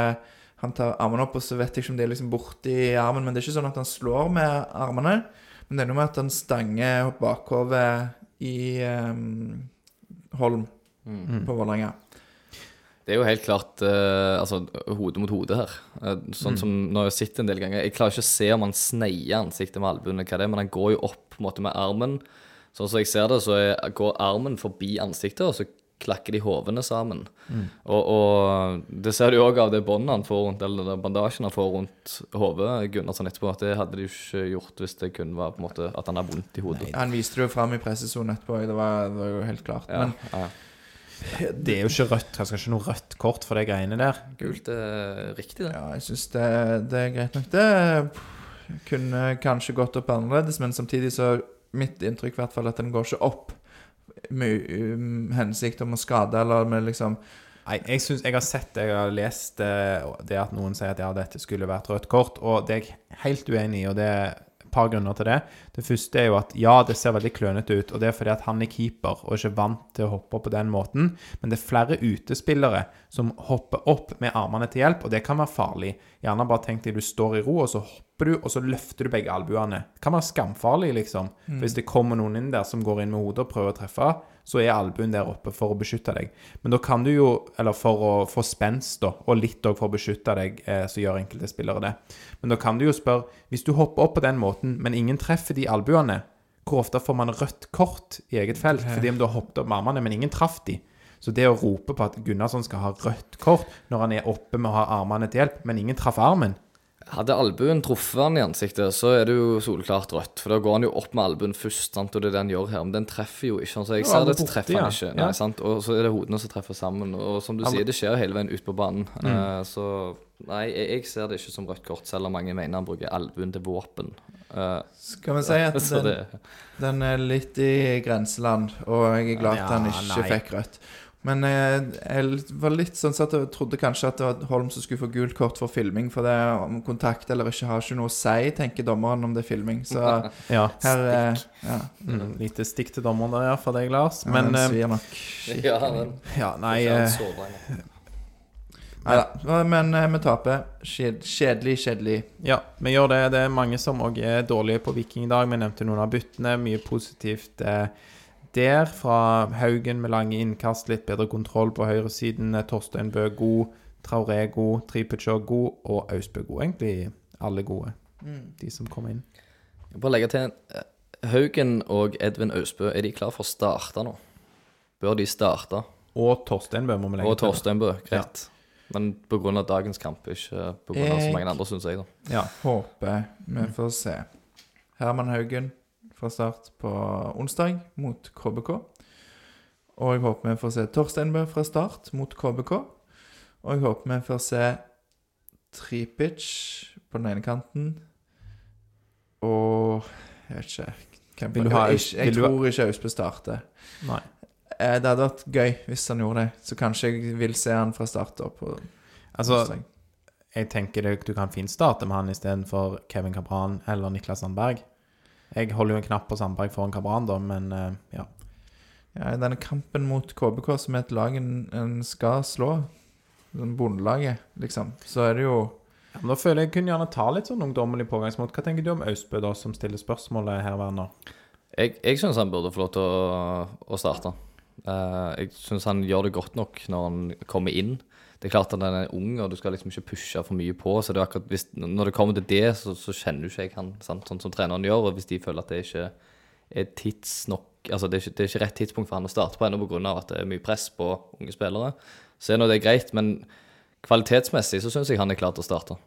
Han tar armene opp, og så vet jeg ikke om de er liksom borti armen. Men det er ikke sånn at han slår med armene. Men det er noe med at han stanger bakhovet i um, Holm Mm. på Vålerenga. Det er jo helt klart uh, altså, hode mot hode her. Uh, sånn som når jeg har sett en del ganger. Jeg klarer ikke å se om han sneier ansiktet med albuene, hva det er, men han går jo opp på en måte med armen. Sånn som jeg ser det, så går armen forbi ansiktet, og så klakker de hovene sammen. Og, og det ser du òg av det båndet han får rundt, eller den bandasjen han får rundt hodet, Gunnarsson etterpå, at det hadde de jo ikke gjort hvis det kun var på en måte at han har vondt i hodet. Han viste det jo fram i pressesonen etterpå. Det var, det var jo helt klart. Ja, Men ja. Det er jo ikke rødt. Han skal ikke noe rødt kort for de greiene der. Gult er riktig, det. Ja, jeg syns det, det er greit nok, det. Kunne kanskje gått opp annerledes, men samtidig så Mitt inntrykk i hvert fall at den går ikke opp hensikt om å skade, eller med liksom Nei, jeg, syns jeg har sett Jeg har lest eh, det at noen sier at ja, dette skulle vært rødt kort, og det er jeg helt uenig i, og det et par grunner til det. Det første er jo at ja, det ser veldig klønete ut, og det er fordi at han er keeper og ikke vant til å hoppe opp på den måten, men det er flere utespillere som hopper opp med armene til hjelp, og det kan være farlig. Gjerne bare tenk deg du står i ro, og så hopper du, og så løfter du begge albuene. Det kan være skamfarlig, liksom. For Hvis det kommer noen inn der som går inn med hodet og prøver å treffe, så er albuen der oppe for å beskytte deg. Men da kan du jo, eller for å få spenst, da, og litt òg for å beskytte deg, eh, så gjør enkelte spillere det. Men da kan du jo spørre, hvis du hopper opp på den måten, men ingen treffer de albuene, hvor ofte får man rødt kort i eget felt fordi om du har hoppet opp med armene, men ingen traff de? Så det å rope på at Gunnarsson skal ha rødt kort når han er oppe med å ha armene til hjelp, men ingen traff armen Hadde albuen truffet han i ansiktet, så er det jo soleklart rødt. For da går han jo opp med albuen først, sant? og det er det han gjør her. Men den treffer jo ikke. Så jeg ser er det, så treffer ja. han ikke. Nei, Ja. sant? Og så er det hodene som treffer sammen. Og som du Han- sier, det skjer hele veien ut på banen. Mm. Uh, så nei, jeg, jeg ser det ikke som rødt kort, selv om mange mener han bruker albuen til våpen. Uh, Skal vi si at den, den er litt i grenseland, og jeg er glad at han ikke nei. fikk rødt. Men jeg, jeg var litt sånn så at jeg trodde kanskje at det var Holm som skulle få gult kort for filming, for det om kontakt eller ikke har ikke noe å si, tenker dommeren om det er filming. Så Ja. her er ja, Mm, lite stikk til dommeren der ja, for deg, Lars. Men ja, den eh, svir nok. ja, den, ja, nei Nei eh. Neida. Men eh, vi taper. Kjedelig, kjedelig. Ja, vi gjør det. Det er mange som òg er dårlige på Viking i dag. Vi nevnte noen av byttene. Mye positivt eh, der. Fra Haugen med lange innkast, litt bedre kontroll på høyresiden. Eh, Torstein Bø god. Traoré god. Tripic god. Og Austbø god. Egentlig alle gode, de som kom inn. Jeg Bare legge til eh, Haugen og Edvin Austbø, er de klare for å starte nå? Bør de starte? Og Torstein Bø, må vi legge til. Og. Torstein Bø, greit. Men pga. dagens kamp, ikke pga. så mange andre, syns jeg. da Ja. Håper vi får se. Herman Haugen fra start på onsdag mot KBK. Og jeg håper vi får se Torsteinbø fra start mot KBK. Og jeg håper vi får se Tripic på den ene kanten. Og jeg vet ikke hvem- Vil du ha Jeg, jeg, ha- tror ikke Austbø starter. Nei. Eh, Det hadde vært gøy hvis han gjorde det. Så kanskje jeg vil se han fra start opp. Altså, onsdag. jeg tenker det, du kan fint starte med han istedenfor Kevin Cabran eller Niklas Sandberg. Jeg holder jo en knapp på Sandberg foran Kabran, da, men eh, ja. Ja, i denne kampen mot KBK, som er et lag en, en skal slå, bondelaget, liksom, så er det jo Ja, men Da føler jeg kunne gjerne ta litt sånn ungdommelig pågangsmot. Hva tenker du om Austbø, da, som stiller spørsmålet her, Werner? Jeg, jeg syns han burde få lov til å, å starte. Uh, jeg syns han gjør det godt nok når han kommer inn. Det er klart at han er ung, og du skal liksom ikke pushe for mye på. Så det er akkurat hvis, når det kommer til det, så, så kjenner du ikke jeg han sant? sånn som treneren gjør. Og hvis de føler at det ikke er tidsnok Altså det er, ikke, det er ikke rett tidspunkt for han å starte på ennå pga. at det er mye press på unge spillere, så er nå det greit. Men kvalitetsmessig så syns jeg han er klar til å starte.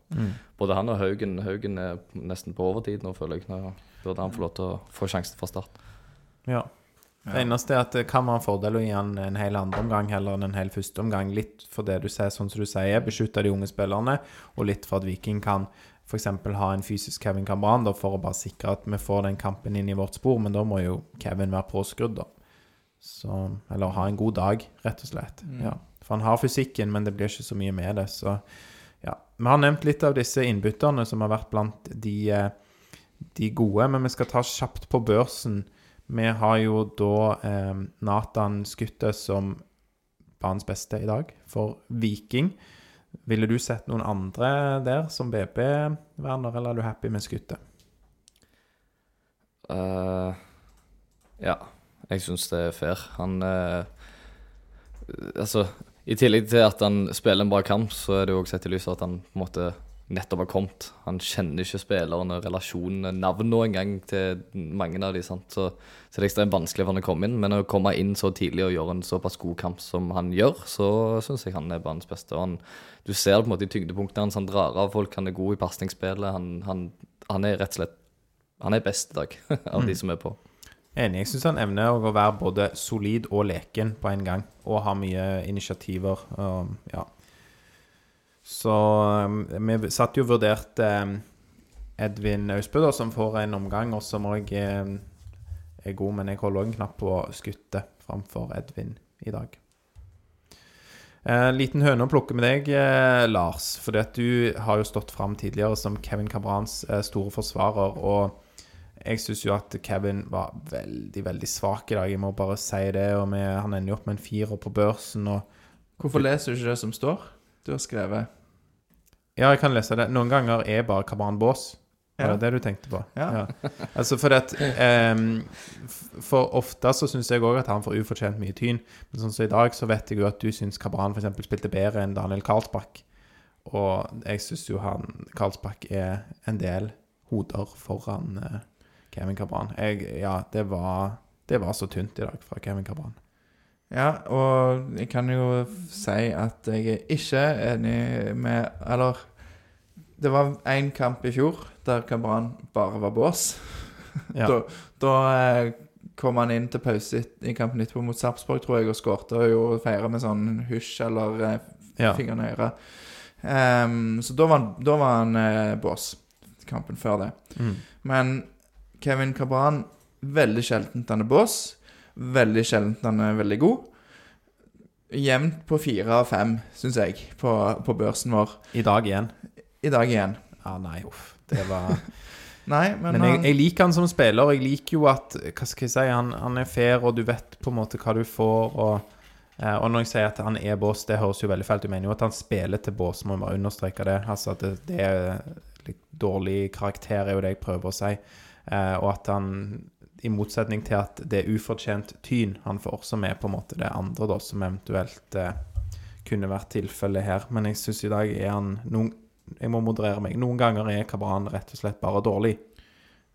Både han og Haugen Haugen er nesten på overtid nå, føler jeg. Nå burde han få lov til å få sjansen fra start. Ja. Det eneste er at det kan være en fordel å gi han en hel andre omgang heller enn en hel første omgang. Litt for det du ser, sånn som du sier, beskytte de unge spillerne, og litt for at Viking kan f.eks. ha en fysisk Kevin Cambran da, for å bare sikre at vi får den kampen inn i vårt spor, men da må jo Kevin være påskrudd, da. Så, eller ha en god dag, rett og slett. Ja. For han har fysikken, men det blir ikke så mye med det. Så ja. Vi har nevnt litt av disse innbytterne som har vært blant de, eh, de gode, men vi skal ta kjapt på børsen. Vi har jo da eh, Nathan Skutte som banens beste i dag for Viking. Ville du sett noen andre der som BB-verner, eller er du happy med Skutte? Uh, ja, jeg syns det er fair. Han uh, Altså, i tillegg til at han spiller en bra kamp, så er det jo også sett i lys av at han på en måte nettopp har kommet. Han kjenner ikke spillerne, relasjonene, navnene engang til mange av de, sant? Så, så det er ekstremt vanskelig for han å komme inn. Men å komme inn så tidlig og gjøre en såpass god kamp som han gjør, så syns jeg han er banens beste. Og han, du ser det på en måte i tyngdepunktene hans. Han drar av folk, han er god i pasningsspillet. Han, han, han er rett og slett Han er best i dag av de som er på. Enig. Jeg syns han evner å være både solid og leken på en gang, og har mye initiativer. Og, ja. Så um, vi satt jo og vurderte um, Edvin Austbø, som får en omgang, og som òg er, er god, men jeg holder også en knapp på skutte framfor Edvin i dag. Eh, liten høne å plukke med deg, eh, Lars. For du har jo stått fram tidligere som Kevin Cabrans eh, store forsvarer. og jeg syns jo at Kevin var veldig, veldig svak i dag. Jeg må bare si det. Og vi, han ender jo opp med en firer på børsen. Og Hvorfor leser du ikke det som står? Du har skrevet ja, jeg kan lese det. Noen ganger er bare Kabran bås. Var det det du tenkte på? Ja. Altså for, at um, For ofte så syns jeg òg at han får ufortjent mye tyn. Men sånn som i dag, så vet jeg jo at du syns Kabran f.eks. spilte bedre enn Daniel Karlsbakk. Og jeg syns jo han Karlsbakk er en del hoder foran eh, Kevin Kabran. Jeg, ja, det var, det var så tynt i dag fra Kevin Kabran. Ja, og jeg kan jo si at jeg er ikke enig med Eller det var én kamp i fjor der Kabran bare var bås. Ja. Da, da eh, kom han inn til pause i kampen etterpå mot Sarpsborg, tror jeg, og skårte og feira med sånn hysj eller eh, Ja. fingrene i øret. Um, så da var da var han eh, bås. Kampen før det. Mm. Men Kevin Cabran, veldig sjeldent han er bås. Veldig sjeldent han er veldig god. Jevnt på fire av fem, syns jeg, på, på børsen vår. I dag igjen. I dag igjen. Ja, nei, uff. Det var Nei, men, Men jeg, jeg liker han som spiller. Jeg liker jo at Hva skal jeg si? Han, han er fair, og du vet på en måte hva du får. Og, eh, og når jeg sier at han er bås, det høres jo veldig feil ut. Jeg mener jo at han spiller til bås, må jeg bare understreke det. Altså at det, det er litt dårlig karakter, er jo det jeg prøver å si. Eh, og at han, i motsetning til at det er ufortjent tyn han får, som er på en måte det andre, da, som eventuelt eh, kunne vært tilfellet her. Men jeg syns i dag er han noen Jeg må moderere meg. Noen ganger er Kabran rett og slett bare dårlig.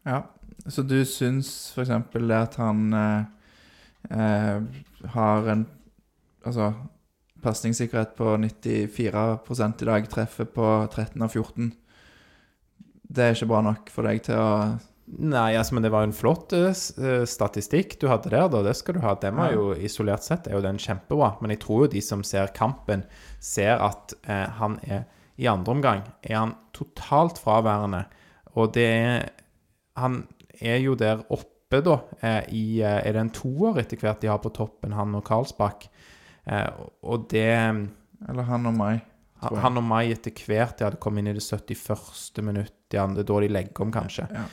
ja. Så du syns f.eks. det at han eh, eh, har en Altså pasningssikkerhet på 94 i dag, treffer på 13 av 14. Det er ikke bra nok for deg til å Nei, altså, men det var jo en flott uh, statistikk du hadde der, da. Det skal du ha. Den var jo isolert sett er jo den kjempebra. Men jeg tror jo de som ser kampen, ser at uh, han er I andre omgang er han totalt fraværende. Og det er Han er jo der oppe, da, uh, i Er det en toer etter hvert de har på toppen, han og Karlsbakk? Og det Eller han og meg. Han og meg etter hvert de hadde kommet inn i det 71. minutt. Det er da de legger om, kanskje. Ja.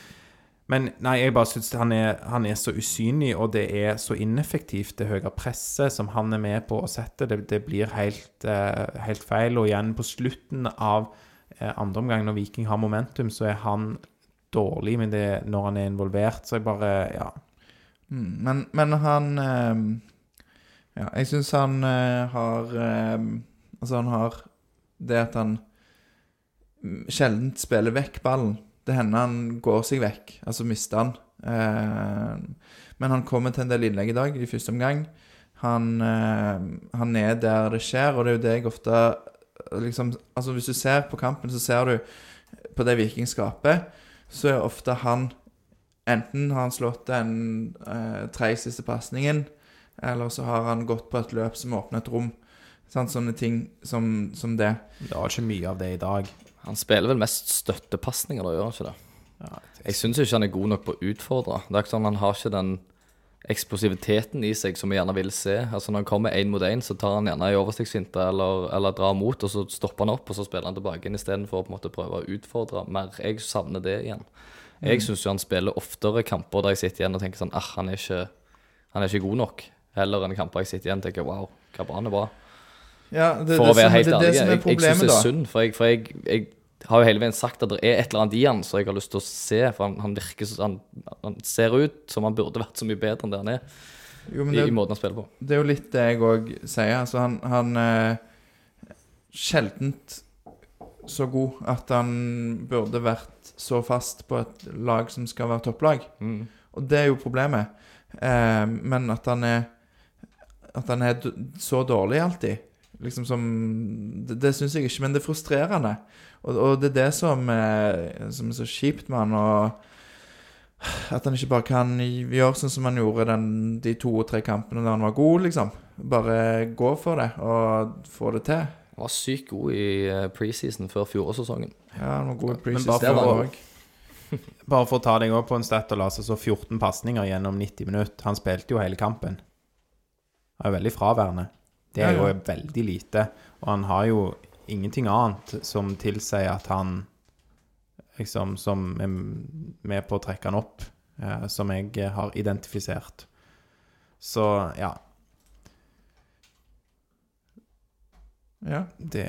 Men nei, jeg bare syns han, han er så usynlig, og det er så ineffektivt, det høye presset som han er med på å sette. Det, det blir helt, uh, helt feil. Og igjen, på slutten av uh, andre omgang, når Viking har momentum, så er han dårlig men det, når han er involvert. Så jeg bare Ja. Mm, men, men han uh, Ja, jeg syns han eh, har eh, Altså, han har det at han mm, sjelden spiller vekk ballen. Det hender han går seg vekk, altså mister han. Eh, men han kommer til en del innlegg i dag, i første omgang. Han, eh, han er der det skjer, og det er jo det jeg ofte liksom, Altså, hvis du ser på kampen, så ser du på det Viking skaper, så er ofte han Enten har han slått den eh, tredje siste pasningen, eller så har han gått på et løp som åpner et rom. Sant? Sånne ting som, som det. Det var ikke mye av det i dag. Han spiller vel mest støttepasninger, da, gjør han ikke det? Ja, Jeg syns ikke han er god nok på å utfordre. Det er ikke sånn Han har ikke den eksplosiviteten i seg som vi gjerne vil se. Altså Når han kommer én mot én, så tar han gjerne ei overstikksfinte eller, eller drar mot, og så stopper han opp, og så spiller han tilbake inn istedenfor å på en måte prøve å utfordre mer. Jeg savner det igjen. Jeg syns han spiller oftere kamper der jeg sitter igjen og tenker sånn ah, han er ikke, han er ikke god nok. Heller enn kamper jeg sitter igjen og tenker wow, hva bra han er bra. Ja, det, For å være helt det, ærlig, det som jeg, jeg syns det er synd. For, jeg, for jeg, jeg har jo hele veien sagt at det er et eller annet i han som jeg har lyst til å se. For han, han virker så, han, han ser ut som han burde vært så mye bedre enn det han er. Jo, men I, det, i måten han spiller på. det er jo litt det jeg òg sier. Altså, han, han eh, Sjeldent så god at han burde vært så fast på et lag som skal være topplag. Mm. Og det er jo problemet. Eh, men at han er At han er så dårlig alltid, liksom som Det, det syns jeg ikke, men det er frustrerende. Og, og det er det som er, som er så kjipt med han. Og at han ikke bare kan gjøre sånn som han gjorde den, de to og tre kampene der han var god, liksom. Bare gå for det og få det til. Han var sykt god i eh, preseason før fjorårssesongen. Ja, han var god i preseason. bare for- Bare for å ta deg opp på en stat og la seg så 14 pasninger gjennom 90 minutter. Han spilte jo hele kampen. Han er jo veldig fraværende. Det er jo veldig lite. Og han har jo ingenting annet som tilsier at han liksom Som er med på å trekke han opp, eh, som jeg har identifisert. Så ja. Ja. Det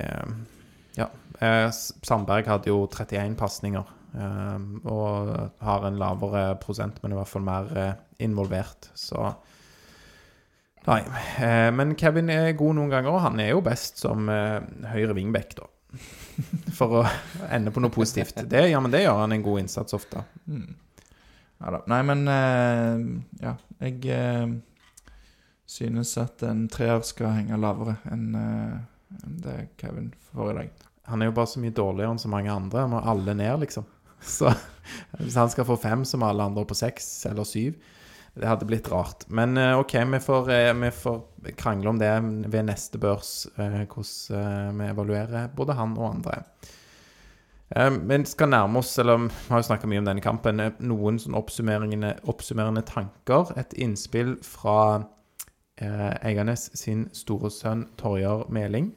Ja. Eh, Sandberg hadde jo 31 pasninger. eh, og har en lavere prosent, men i hvert fall mer eh, involvert. Så Nei. Eh, men Kevin er god noen ganger, og han er jo best som eh, høyre wingback, da. For å ende på noe positivt. Det, ja, men det gjør han en god innsats ofte. Mm. Ja da. Nei, men eh, Ja, jeg synes at en treer skal henge lavere enn det Kevin får i dag. Han er jo bare så mye dårligere enn så mange andre. Han Må alle ned, liksom. Så hvis han skal få fem, så må alle andre på seks eller syv. Det hadde blitt rart. Men eh, OK, vi får, eh, vi får krangle om det ved neste børs, eh, hvordan vi evaluerer både han og andre. Vi skal nærme oss, eller vi har jo snakka mye om denne kampen, noen sånn oppsummerende, tanker. Et innspill fra eh, Eiganes sin store sønn Torjar Meling,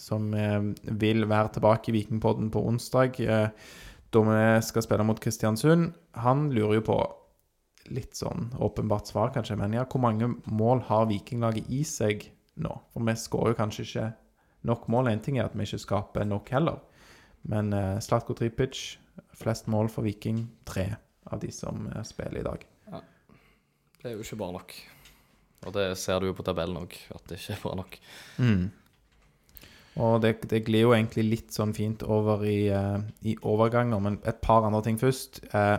som vil være tilbake i Vikingpodden på onsdag, da vi skal spille mot Kristiansund. Han lurer jo på litt sånn åpenbart svar, kanskje, men ja, hvor mange mål har Vikinglaget i seg nå? For vi skårer jo kanskje ikke nok mål. En ting er at vi ikke skaper nok heller. Men uh, Slatko Tripic, flest mål for Viking, tre av de som eh, spiller i dag. Det er jo ikke bra nok. Og det ser du jo på tabellen òg, at det ikke er bra nok. Og det, det glir jo egentlig litt sånn fint over i, uh, i overganger, men et par andre ting først. Eh,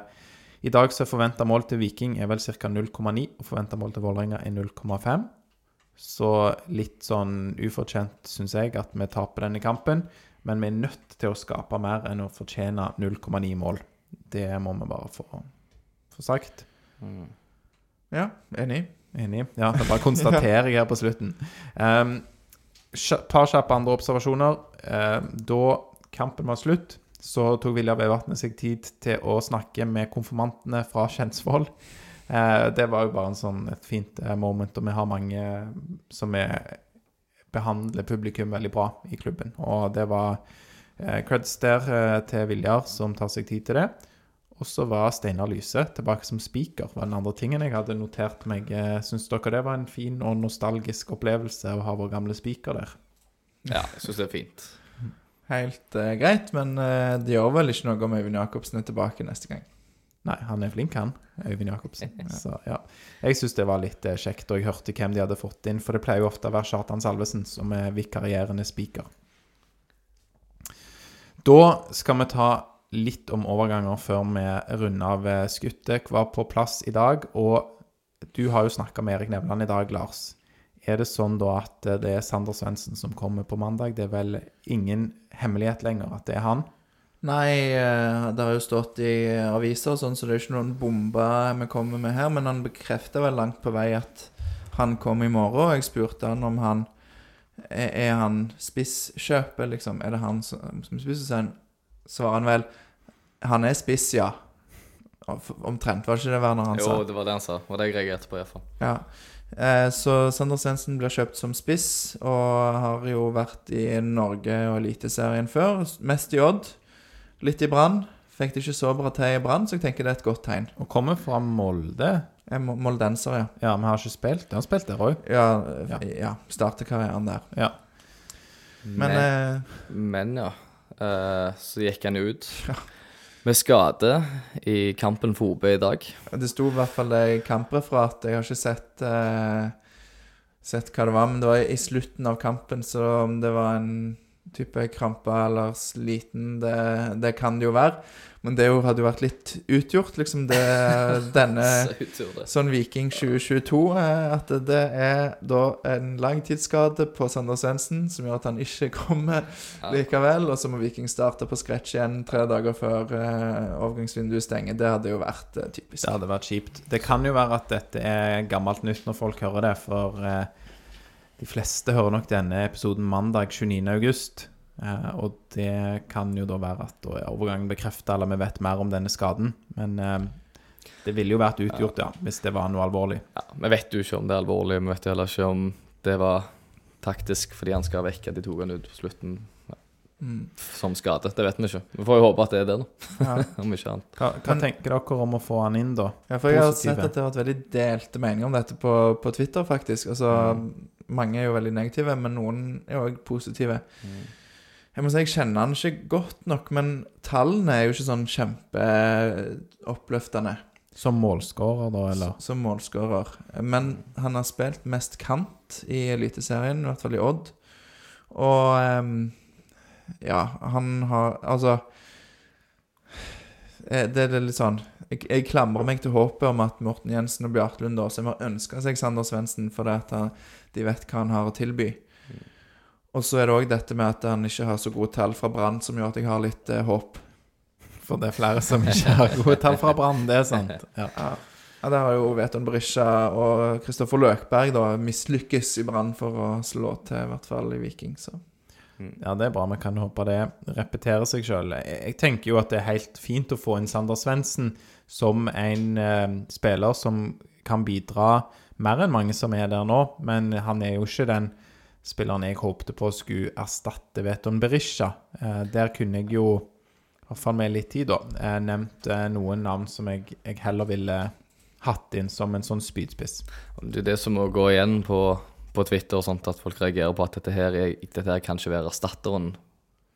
I dag så forventa mål til Viking er vel ca. 0,9, og forventa mål til Vålerenga er 0,5. Så litt sånn ufortjent, syns jeg, at vi taper denne kampen. Men vi er nødt til å skape mer enn å fortjene 0,9 mål. Det må vi bare få, få sagt. Ja, enig. Enig. Ja, det bare konstaterer jeg her på slutten. Um, par kjappe andre observasjoner. Um, da kampen var slutt, så tok Vilja Vevatnet seg tid til å snakke med konfirmantene fra Kjensvoll. Eh, det var jo bare en sånn, et fint eh, moment, og vi har mange som er, behandler publikum veldig bra i klubben. Og det var eh, creds der eh, til Viljar, som tar seg tid til det. Og så var Steinar Lyse tilbake som speaker. var den andre tingen jeg hadde notert meg. Eh, Syns dere det var en fin og nostalgisk opplevelse å ha vår gamle speaker der? Ja, jeg syns det er fint. Helt eh, greit, men eh, det gjør vel ikke noe om Øyvind Jacobsen er tilbake neste gang. Nei, han er flink, han. Øyvind Jacobsen. Så ja. Jeg syns det var litt eh, kjekt, og jeg hørte hvem de hadde fått inn. For det pleier jo ofte å være Kjartan Salvesen som er vikarierende speaker. Da skal vi ta litt om overganger før vi runder av eh, skuttet. Var på plass i dag, og du har jo snakka med Erik Nevland i dag, Lars. Er det sånn da at eh, det er Sander Svendsen som kommer på mandag? Det er vel ingen hemmelighet lenger at det er han? Nei, eh, det har jo stått i aviser og sånn, så det er ikke noen bomber vi kommer med her. Men han bekrefter vel langt på vei at han kommer i morgen. Og jeg spurte han om han Er, han spisskjøpet, liksom? Er det han som, som spisser? Så han- svarer han vel Han er spiss, ja. Omtrent, var det ikke det Werner han sa? Jo, det var det han sa. Og det jeg reagerte på, iallfall. Ja. Eh, så Sander Svendsen blir kjøpt som spiss, og har jo vært i Norge og Eliteserien før. Mest i Odd, litt i Brann. Fikk det ikke så bra til i Brann, så jeg tenker det er et godt tegn. Og kommer fra Molde. Er moldenser, ja. Ja, vi har ikke spilt. Har spilt der òg. Ja, Ja. ja. ja starter karrieren der. Ja. Men Men, eh, men ja. Uh, så gikk han ut med skade i kampen for OB i dag. det sto i hvert fall det i kampreferatet. Jeg har ikke sett eh, Sett hva det var, men det var i slutten av kampen, så om det var en type krampe eller sliten, det, det kan det jo være. Men det jo, hadde jo vært litt utgjort, liksom, det, denne Så. Sånn Viking 2022, eh, at det er da en langtidsskade på Sander Svendsen som gjør at han ikke kommer likevel, og så må Viking starte på scratch igjen tre dager før uh, overgangsvinduet stenger. Det hadde jo vært uh, typisk. Det hadde vært kjipt. Det kan jo være at dette er gammelt nytt når folk hører det, for uh, de fleste hører nok denne episoden mandag 29. Eh, og det kan jo da være at da er overgangen bekrefta, eller vi vet mer om denne skaden. Men eh, det ville jo vært utgjort, ja, hvis det var noe alvorlig. Ja, vi vet jo ikke om det er alvorlig. Vi vet jo heller ikke om det var taktisk fordi han skal vekk, at de tok han ut på slutten Mm. som skade. Det vet vi ikke. Vi får jo håpe at det er det, da. Ja. om ikke annet. Hva, hva Men- tenker dere om å få han inn, da? Ja, for jeg har Positive. sett at det har vært veldig delte meninger om dette på, på Twitter, faktisk. Altså, Mange er jo veldig negative, men noen er òg positive. Jeg må si jeg kjenner han ikke godt nok, men tallene er jo ikke sånn kjempeoppløftende Som målskårer, da, eller? som målskårer. Men han har spilt mest kant i Eliteserien, i hvert fall i Odd. Og ehm, ja, han har Altså eh, Det er litt sånn jeg, jeg klamrer meg til håpet om at Morten Jensen og Bjarte Lund Aasheim har ønska seg Sander Svendsen fordi at de vet hva han har å tilby. Og så er det òg dette med at han ikke har så gode tall fra Brann, som gjør at jeg har litt eh, håp. For det er flere som ikke har gode tall fra Brann, det er sant. Ja. Ja. ja, Der har jo Veton Berisha og Kristoffer Løkberg da mislykkes i Brann for å slå til, i hvert fall i Viking. Så ja, det er bra. Vi kan håpe det repeterer seg sjøl. Jeg, jeg tenker jo at det er helt fint å få inn Sander Svendsen som en eh, spiller som kan bidra mer enn mange som er der nå, men han er jo ikke den spilleren jeg håpte på skulle erstatte Veton Berisha. Eh, der kunne jeg jo, i hvert fall med litt tid, da, eh, nevnt eh, noen navn som jeg, jeg heller ville hatt inn som en sånn spydspiss. Det er det som må gå igjen på, på Twitter, og sånt, at folk reagerer på at dette her, er, dette her kan ikke være erstatteren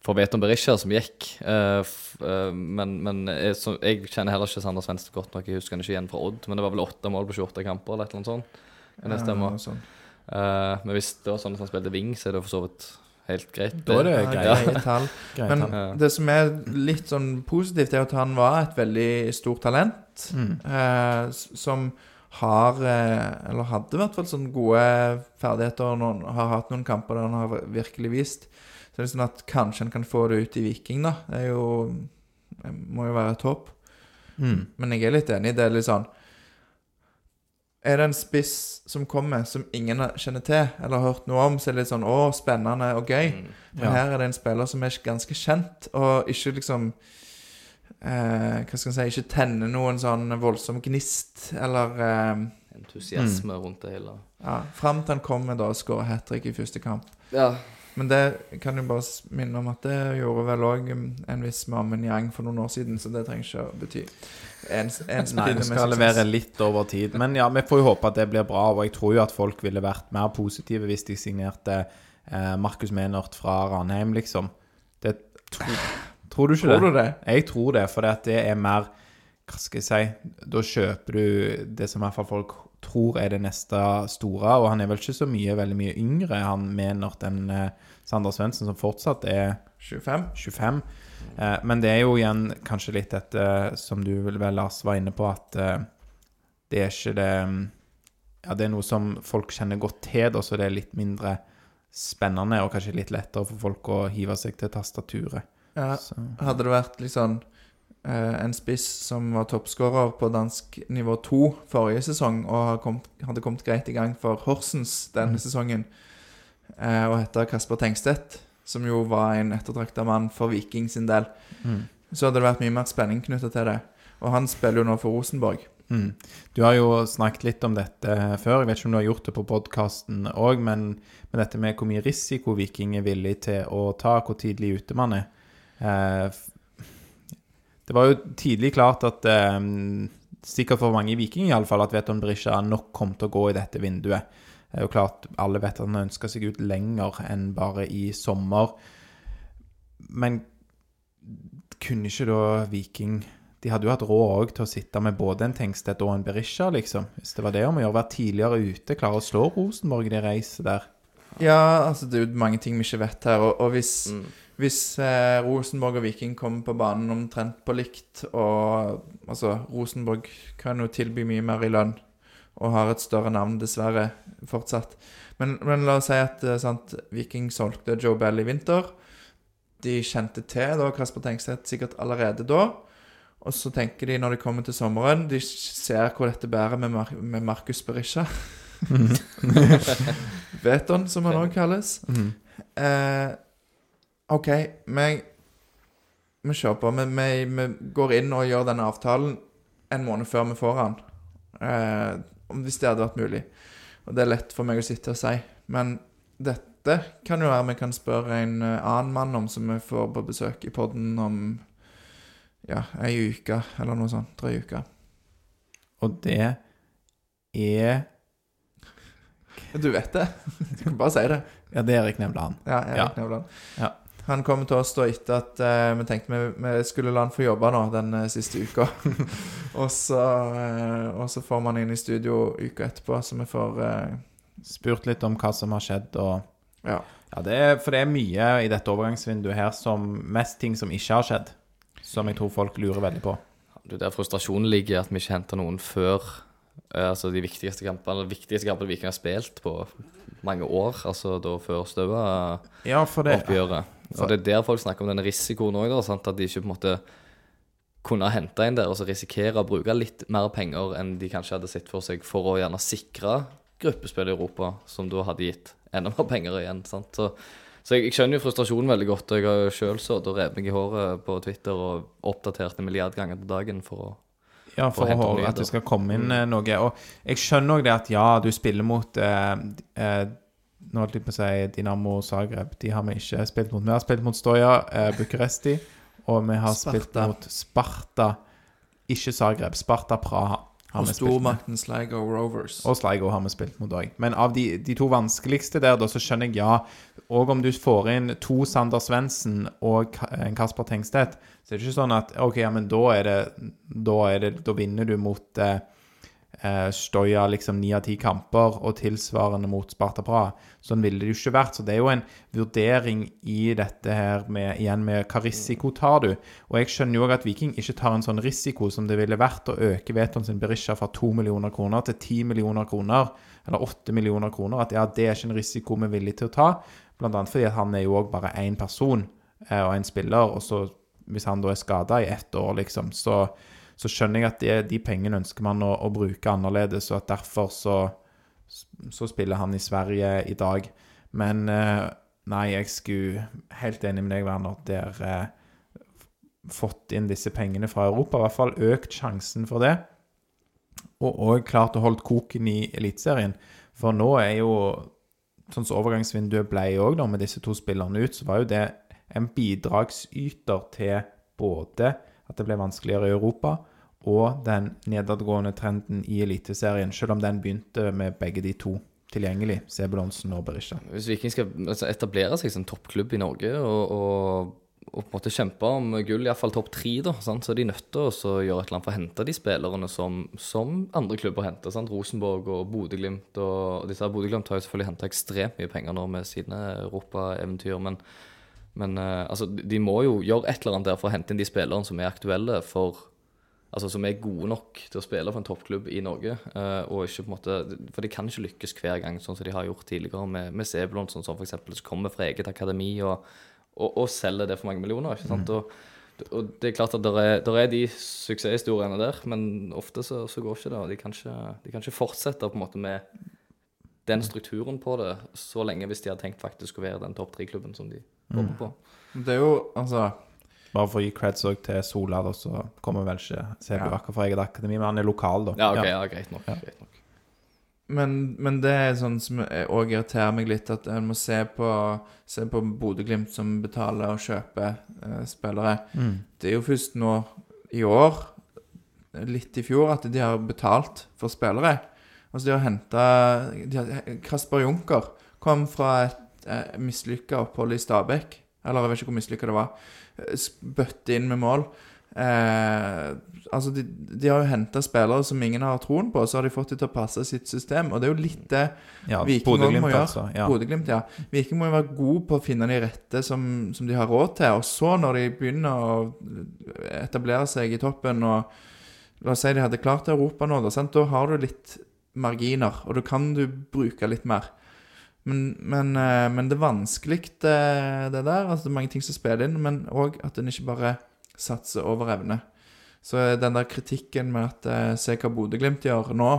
for Veton Berisha, som gikk. Men men jeg, så, jeg kjenner heller ikke Sander Svendsen godt nok. Jeg husker han ikke igjen fra Odd, men det var vel åtte mål på 28 kamper, eller et eller annet sånt. Kan det stemme? Ja, Eh, men hvis det var sånn at han spilte wing, så er det for så vidt helt greit. Da er det Ja, greit. tall. Greit, Men. Det som er litt sånn positivt, er at han var et veldig stort talent. Mm. Eh, som har eh, Eller hadde i hvert fall sånne gode ferdigheter. Noen, har hatt noen kamper der han har virkelig vist. Så det er sånn at kanskje han kan få det ut i Viking, da. Det er jo det Må jo være et håp. Mm. Men jeg er litt enig. Det er litt sånn Er det en spiss som kommer som ingen kjenner til eller har hørt noe om, så er det litt sånn Å, spennende og gøy. Mm. Men her er det en spiller som er ganske kjent, og ikke liksom eh, Hva skal en si Ikke tenner noen sånn voldsom gnist, eller eh, Entusiasme rundt det hele. ja, Fram til han kommer da og skårer hat trick i første kamp. Ja. Men det kan jo bare minne om at det gjorde vel òg en viss Mammen Yang for noen år siden, så det trenger ikke å bety en, en Nei, vi skal levere litt over tid. Men ja, vi får jo håpe at det blir bra. Og jeg tror jo at folk ville vært mer positive hvis de signerte eh, Markus Menert fra Ranheim, liksom. Det tror, tror du ikke Tror det? du det? Jeg tror det, for det er mer Hva skal jeg si Da kjøper du det som i hvert fall folk tror er det neste store. Og han er vel ikke så mye veldig mye yngre, han Menert, enn eh, Sander Svendsen, som fortsatt er 25? 25. Eh, men det er jo igjen kanskje litt dette som du vel, Lars, var inne på, at eh, det er ikke det mm, Ja, det er noe som folk kjenner godt til, da, så det er litt mindre spennende og kanskje litt lettere for folk å hive seg til tastaturet. Ja. Så, Hadde det vært liksom eh, en spiss som var toppskårer på dansk nivå 2 forrige sesong, og kommet, hadde kommet greit i gang for Horsens denne sesongen, eh, og heter Kasper Tengstedt, som jo var en ettertrakta mann for Viking sin del, mm. så hadde det vært mye mer spenning knytta til det. Og han spiller jo nå for Rosenborg. Mm. Du har jo snakket litt om dette før. Jeg vet ikke om du har gjort det på podkasten òg, men, men dette med hvor mye risiko Viking er villig til å ta, hvor tidlig ute man er. Eh, det var jo tidlig klart at eh, Sikkert for mange i Viking iallfall, at Veton Berisha nok kom til å gå i dette vinduet. Det er jo klart Alle vet at han ønsker seg ut lenger enn bare i sommer. Men kunne ikke da Viking de hadde jo hatt råd òg til å sitte med både en Tengstedt og en Berisha, liksom. Hvis det var det om å gjøre, være tidligere ute, klare å slå Rosenborg i det reiset der. Ja, altså det er jo mange ting vi ikke vet her, og, og hvis, Mm. hvis eh, Rosenborg og Viking kommer på banen omtrent på likt, og altså Rosenborg kan jo tilby mye mer i lønn og har et større navn, dessverre, fortsatt. Men, men la oss si at eh, sant, Viking solgte Joe Bell i vinter. De kjente til da Kasper Tengstedt sikkert allerede da. Og så tenker de når de kommer til sommeren De ser hvor dette bærer med, Mar med Markus Berisha. Veton, som han òg kalles. Mhm. Eh, OK, vi Vi kjører på. Vi, vi, vi går inn og gjør denne avtalen en måned før vi får den. Eh, hvis det hadde vært mulig. Og det er lett for meg å sitte og si. Men dette kan jo være vi kan spørre en eh, annen mann om, som vi får på besøk i podden om ja, ei uke, eller noe sånt. Tre uker. Og det er Du vet det. Du kan bare si det. Ja, det er Erik Nevland. Ja, Erik Ja. Nevland. Ja. Han kom til oss da etter at eh, vi tenkte vi, vi skulle la han få jobbe nå den eh, siste uka. og, så, eh, og så får man inn i studio uka etterpå, så vi får eh, Spurt litt om hva som har skjedd, og Ja. Ja, det er, for det er mye i dette overgangsvinduet her som Mest ting som ikke har skjedd. Som jeg tror folk lurer veldig på. Det er der frustrasjonen ligger, at vi ikke henter noen før eh, altså de viktigste kampene De viktigste kampene Viking har spilt på mange år, altså da før Støva-oppgjøret. Ja, for det er der folk snakker om denne risikoen òg, at de ikke på en måte kunne hente inn der og så risikere å bruke litt mer penger enn de kanskje hadde sett for seg, for å gjerne sikre gruppespill i Europa, som da hadde gitt enda mer penger igjen. sant? Så, så jeg, jeg skjønner jo frustrasjonen veldig godt. og Jeg har jo sjøl sittet og revet meg i håret på Twitter og oppdatert en milliard ganger til dagen for å Ja, for Og å, håpe at det skal komme inn mm. noe. Og jeg skjønner òg det at ja, du spiller mot eh, eh, Nå holdt jeg på å si Dinamo Zagreb. De har vi ikke spilt mot. Vi har spilt mot Stoja eh, Bucuresti, og vi har spilt mot Sparta. Ikke Zagreb. Sparta Praha. Og stormakten Sligo Rovers. Og Sligo har vi spilt mot òg. Men av de, de to vanskeligste der, da, så skjønner jeg ja. Og om du får inn to Sander Svendsen og en Kasper Tengstedt, så er det ikke sånn at OK, ja, men da er det Da, er det, da vinner du mot eh, eh, Stoja liksom ni av ti kamper, og tilsvarende mot Sparta Praha. Sånn ville det jo ikke vært. Så det er jo en vurdering i dette her med igjen med hva risiko tar du. Og jeg skjønner jo òg at Viking ikke tar en sånn risiko som det ville vært å øke Veton sin Berisha fra 2 millioner kroner til 10 millioner kroner, eller 8 millioner kroner. At ja, det er ikke en risiko vi er villige til å ta. Blant annet fordi at han er jo òg bare én person eh, og én spiller, og så hvis han da er skada i ett år, liksom, så, så skjønner jeg at det, de pengene ønsker man å, å bruke annerledes, og at derfor så, så spiller han i Sverige i dag. Men eh, nei, jeg skulle helt enig med deg, Werner. Der eh, fått inn disse pengene fra Europa, i hvert fall økt sjansen for det. Og òg klart å holde koken i Eliteserien. For nå er jo Sånn som overgangsvinduet ble òg, med disse to spillerne ut, så var jo det en bidragsyter til både at det ble vanskeligere i Europa, og den nedadgående trenden i Eliteserien, selv om den begynte med begge de to tilgjengelig, Sebulonsen og Berisha. Hvis Viking skal altså, etablere seg som toppklubb i Norge og, og, og på en måte kjempe om gull, iallfall topp tre, da, sant? så er de nødt til å gjøre et eller annet for å hente de spillerne som, som andre klubber henter. Sant? Rosenborg og Bodø-Glimt. Bodø-Glimt har jo selvfølgelig henta ekstremt mye penger nå med sine europaeventyr, men, men eh, altså, de må jo gjøre et eller annet der for å hente inn de spillerne som er aktuelle for Altså som er gode nok til å spille for en toppklubb i Norge. eh, og ikke på en måte, For de kan ikke lykkes hver gang, sånn som de har gjort tidligere med, med Sebulon, sånn som for eksempel, som kommer fra eget akademi og, og, og selger det for mange millioner. ikke sant? Og, og det er klart at det er, er de suksesshistoriene der, men ofte så, så går ikke det. og de kan ikke, de kan ikke fortsette på en måte med den strukturen på det så lenge hvis de har tenkt faktisk å være den topp tre-klubben som de håper på. Det er jo altså Bare for å gi creds òg til Sola, da, så kommer vel ikke Sebu Ja. fra eget akademi, men han er lokal, da. Ja, ok, ja, greit nok. Ja. Greit nok. Men, men det er sånn som òg irriterer meg litt, at en må se på, se på Bodø-Glimt som betaler og kjøper eh, spillere. Mm. Det er jo først nå i år, litt i fjor, at de har betalt for spillere. Altså de har henta Kasper Junker kom fra et eh, mislykka opphold i Stabekk. Eller jeg vet ikke hvor mislykka det var. Eh, Bøtte inn med mål. Eh, altså de, de har jo henta spillere som ingen har troen på, så har de fått dem til å passe sitt system. Og det er jo litt det Ja, Viking må gjøre. altså. Ja. Bodø-Glimt, ja. Viking må jo være god på å finne de rette som, som de har råd til. Og så, når de begynner å etablere seg i toppen og La oss si de hadde klart Europa nå, da, da har du litt marginer, og da kan du bruke litt mer. Men, men, eh, men det er vanskelig, det, det der. Altså, det er mange ting som spiller inn, men òg at en ikke bare satser over evne. Så den der kritikken med at eh, se hva Bodø-Glimt gjør nå,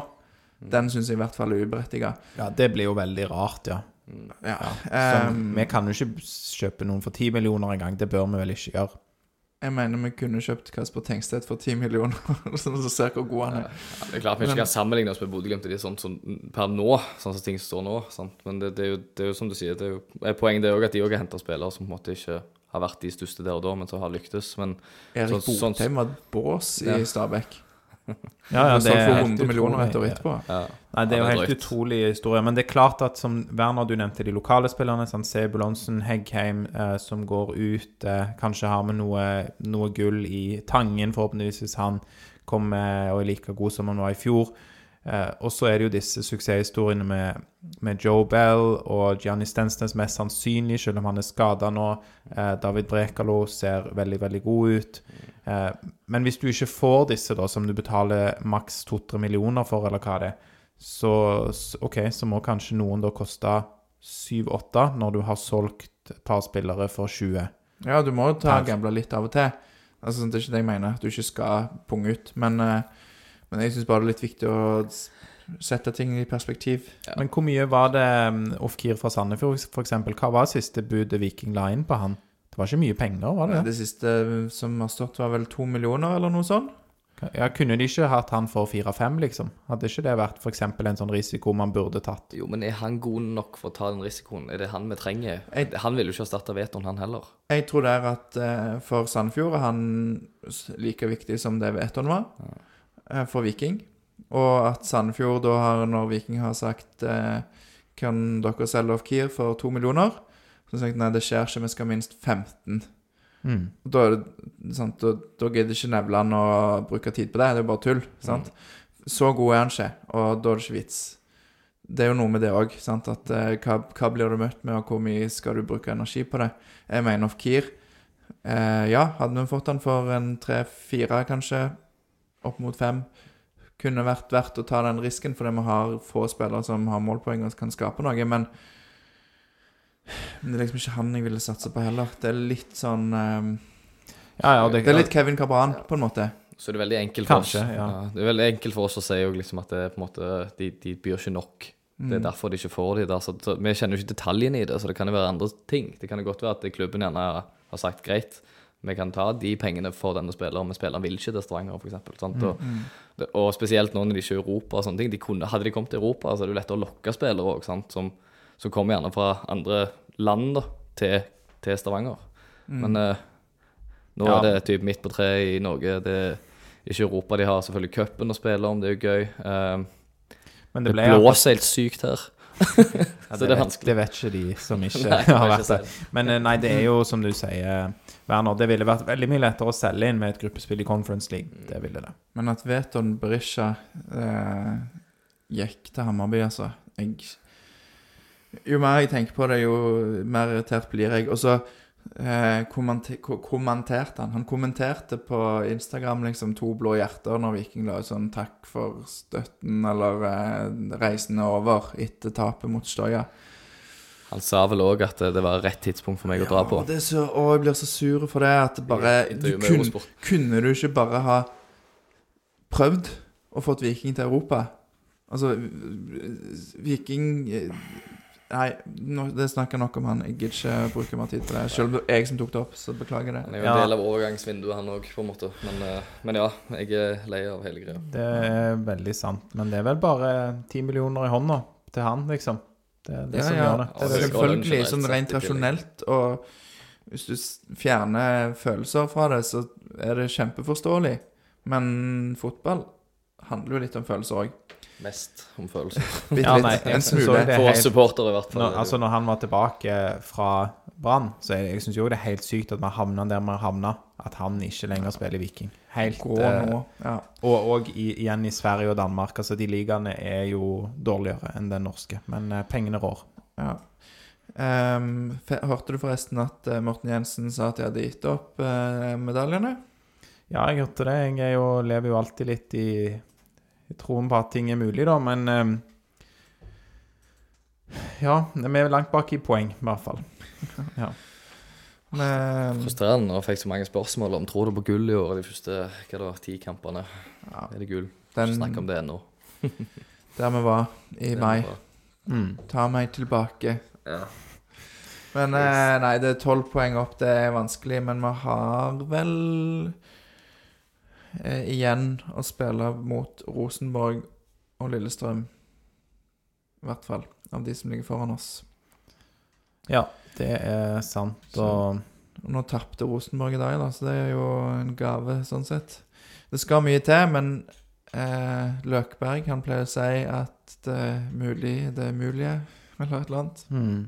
den syns jeg i hvert fall er uberettiga. ja, det blir jo veldig rart, ja. Ja. Så um, vi kan jo ikke kjøpe noen for 10 millioner en gang. Det bør vi vel ikke gjøre. Jeg mener vi kunne kjøpt Kasper Tengstedt for 10 millioner, du ser hvor god han er. Ja, det er klart vi ikke kan sammenligne oss med Bodø-Glimt sånn, sånn per nå, sånn som ting står nå. Sant? Men det, det, er jo, det er jo som du sier, det er jo poenget det er jo at de òg har henta spillere som på en måte ikke har vært de største der og da, men som har lyktes. Men Erik Sånn- sånn- Botheim var bås i Ja. Stabæk. Ja, ja, det er for helt 100 millioner et år utrolig. etterpå. ja, Nei, det er jo helt drøyt. utrolig historie. Men det er klart at som Werner, du nevnte de lokale spillerne. Sånn Sebulonsen, Heggheim, eh, som går ut. Eh, kanskje har vi noe, noe gull i Tangen, forhåpentligvis, hvis han kommer og er like god som han var i fjor. Eh, og så er det jo disse suksesshistoriene med, med Joe Bell og Gianni Stensnes mest sannsynlig, selv om han er skada nå. Eh, David Brekalo ser veldig, veldig god ut. Eh, men hvis du ikke får disse, da, som du betaler maks 2-3 millioner for, eller hva det er, så OK, så må kanskje noen da koste 7-8 når du har solgt et par spillere for 20. Ja, du må jo ta gambler litt av og til. Altså, Det er ikke det jeg mener, at du ikke skal punge ut. Men, eh, men jeg syns bare det er litt viktig å sette ting i perspektiv. Men hvor mye var det um, Ofkir fra Sandefjord, eksempel? Hva var siste budet Viking la inn på han? Det var ikke mye penger, var det? Det siste som har stått, var vel to millioner, eller noe sånt. Ja, Kunne de ikke hatt han for 4-5, liksom? Hadde ikke det vært f.eks. en sånn risiko man burde tatt? Jo, men er han god nok for å ta den risikoen? Er det han vi trenger? Jeg- Han vil jo ikke erstatte Veton, han heller. Jeg tror det er at eh, for Sandefjord er han like viktig som det Veton var eh, for Viking. Og at Sandefjord da har, når Viking har sagt eh, Kan dere selge off Kier for to millioner? Så har de sagt nei, det skjer ikke, vi skal minst 15. Mm. Da, det, sant, da, da gidder ikke Nevland å bruke tid på det. Det er bare tull. sant? Så god er han ikke, og da er det ikke vits. Det er jo noe med det òg. Eh, hva, hva blir du møtt med, og hvor mye skal du bruke energi på det? Jeg mener off Kier. eh, Ja, hadde vi fått han for en tre-fire, kanskje, opp mot fem, kunne vært verdt å ta den risken, fordi vi har få spillere som har målpoeng og kan skape noe. Men men det er liksom ikke han jeg ville satse på heller. Det er litt sånn eh, Ja, ja, det, det er litt Kevin Cabran, på en måte. Så det er veldig enkelt for Kanskje, oss. ja. det er veldig enkelt for oss å si liksom at det er på en måte, de, de byr ikke nok. Det er derfor de ikke får de der. Så, så, vi kjenner jo ikke detaljene i det, så det kan jo være andre ting. Det kan jo godt være at klubben gjerne har sagt greit, vi kan ta de pengene for denne spilleren, men spilleren vil ikke til Stavanger, f.eks. Og, det, og spesielt nå når de ikke er i Europa og sånne ting. De kunne, hadde de kommet til Europa, så er det jo lettere å lokke spillere òg, som, som kommer gjerne fra andre land da, til, til Stavanger. Men uh, nå Ja. er det typ midt på treet i Norge. Det er ikke Europa. De har selvfølgelig cupen å spille om, det er jo gøy. Eh, men det det blåser helt sykt her. Ja, det, det vet, det vet ikke de som ikke Nei, har vært der. Men eh, nei, det er jo som du sier, Werner, det ville vært veldig mye lettere å selge inn med et gruppespill i Conference League. Det ville det. Men at Veton Berisha eh, gikk til Hammarby, altså jeg, Jo mer jeg tenker på det, jo mer irritert blir jeg. Og så eh, kommenter, kommenterte han. Han kommenterte på Instagram liksom to blå hjerter når Viking la ut sånn 'takk for støtten' eller eh, 'reisen er over' etter tapet mot Støya. Han sa vel òg at det var rett tidspunkt for meg å dra på. Ja, det så, å, jeg blir så sur for det at bare du intervju kun, Kunne du ikke bare ha prøvd å fått Viking til Europa? Altså, Viking Nei, no, det snakker nok om han. Jeg gidder ikke bruke mer tid på det. Selv jeg som tok det opp, så beklager Han det. er jo en del av overgangsvinduet, han òg, på en måte. Men, eh, men ja, jeg er lei av hele greia. Det er veldig sant. Men det er vel bare ti millioner i hånda til han, liksom. Det er det Ja, som ja. gjør det. det, det Selvfølgelig, sånn rent rasjonelt. Og hvis du fjerner følelser fra det, så er det kjempeforståelig. Men fotball handler jo litt om følelser òg. Mest om følelser. Bitte Ja, nei, jeg en synes smule. også det er For oss helt- supportere, i hvert fall. Når, altså når han var tilbake fra Brann, så jeg, jeg syns jo det er helt sykt at vi havna der vi havna. At han ikke lenger spiller i Viking. Helt Gå eh, nå. Ja. Og, og i, igjen i Sverige og Danmark. Altså De ligaene er jo dårligere enn den norske, men eh, pengene rår. Ja. Ehm, fe- hørte du forresten at eh, Morten Jensen sa at de hadde gitt opp eh, medaljene? Ja, jeg hørte det. Jeg er jo, lever jo alltid litt i, i troen på at ting er mulig, da, men eh, Ja, vi er langt bak i poeng, i hvert fall. Ja. Men, Frustrerende jeg fikk så mange spørsmål om tror du på gull i år de første hva da, ti kampene. ja, Er det gull? den, Ikke snakk om det ennå. der vi var i Det er mai. Var. Mm. Ta meg tilbake. Ja. Men eh, nei, det er tolv poeng opp. Det er vanskelig, men vi har vel eh, igjen å spille mot Rosenborg og Lillestrøm. I hvert fall. Av de som ligger foran oss. ja, det er sant. Og Og nå tapte Rosenborg i dag, da, så det er jo en gave sånn sett. Det skal mye til, men eh, Løkberg han pleier å si at det er mulig, det er mulige, eller et eller annet. mm.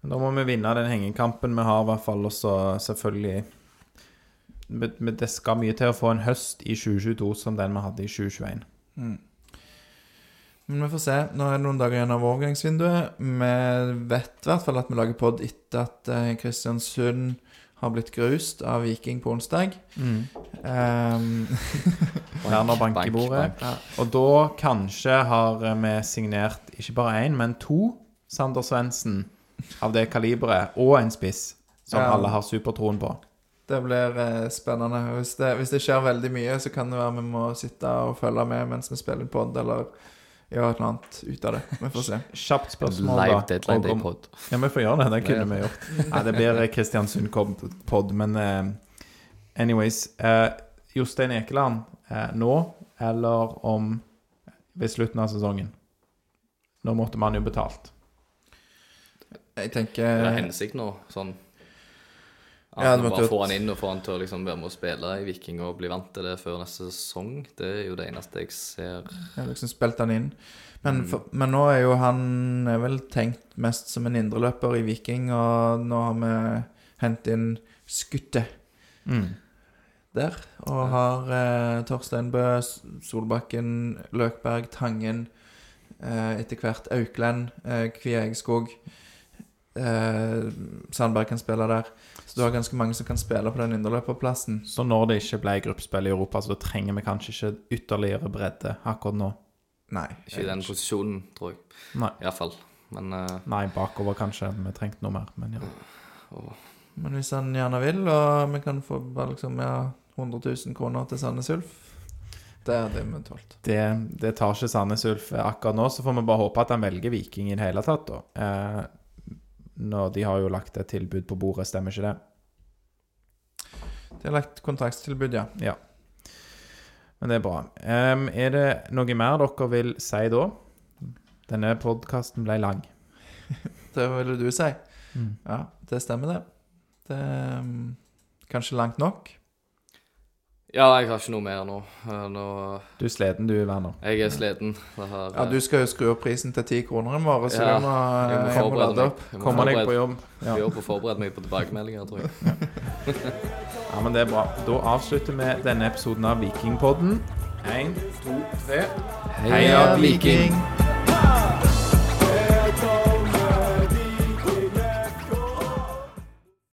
Men da må vi vinne den hengekampen vi har, i hvert fall. Og så selvfølgelig men, det skal mye til å få en høst i 2022 som den vi hadde i 2021. Mm. Men vi får se. Nå er det noen dager igjen av overgangsvinduet. Vi vet i hvert fall at vi lager pod etter at eh, Kristiansund har blitt grust av Viking på onsdag. Mm. Um, Werner banker i Bank, bordet. bank. Og da kanskje har eh, vi signert ikke bare én, men to Sander Svendsen av det kaliberet, og en spiss som Ja. alle har supertroen på. Det blir eh, spennende. Hvis det, hvis det skjer veldig mye, så kan det være vi må sitte og følge med mens vi spiller pod, eller gjøre et eller annet ut av det. Vi får se. Kjapt spørsmål, Live da. deadline day pod. Ja, vi får gjøre det. Det kunne vi gjort. Nei, det blir Kristiansund-pod, men eh, anyways. eh, Jostein Ekeland eh, nå, eller om ved slutten av sesongen? Nå måtte man jo betalt. Jeg tenker det er hensikt nå? Sånn Ja, ja, Bare få han inn og få han til å liksom være med å spille i Viking og bli vant til det før neste sesong. Det er jo det eneste jeg ser. Jeg har liksom spilt han inn. Men, Mm. for, men nå er jo han er vel tenkt mest som en indreløper i Viking, og nå har vi hentet inn Skutte Mm. der. Og har eh, Torstein Bø, Solbakken, Løkberg, Tangen, eh, etter hvert Auklend, eh, Kviegskog. Eh, Sandberg kan spille der. Så du har ganske mange som kan spille på den indreløperplassen. Så når det ikke ble gruppespill i Europa, så da trenger vi kanskje ikke ytterligere bredde akkurat nå. Nei. Ikke i den posisjonen, tror jeg. Nei. Iallfall. Men uh... Nei, bakover kanskje. Vi trengte noe mer, men ja. Men hvis han gjerne vil, og vi kan få bare liksom, ja, 100 000 kroner til Sandnes Ulf Det er det vi tålt. Det, det tar ikke Sandnes Ulf akkurat nå, så får vi bare håpe at han velger Viking i det hele tatt, da. Eh, når de har jo lagt et tilbud på bordet, stemmer ikke det? De har lagt kontraktstilbud, ja. Ja. Men det er bra. Um, er det noe mer dere vil si da? Denne podkasten ble lang. Det ville du si. Mm. Ja, det stemmer, det. Det er um, kanskje langt nok. Ja, jeg har ikke noe mer nå. Eh, nå Du er sliten du, Werner. jeg er sliten. Det har, Ja, Du skal jo skru opp prisen til ti kroner i morgen, så Ja, du må, jeg må må forberede lade opp. Jeg må Kommer deg på jobb. Ja. Jeg jobber og forbereder meg på tilbakemeldinger, tror jeg. ja, men det er bra. Da avslutter vi denne episoden av Vikingpodden. Én, to, tre. Heia Viking!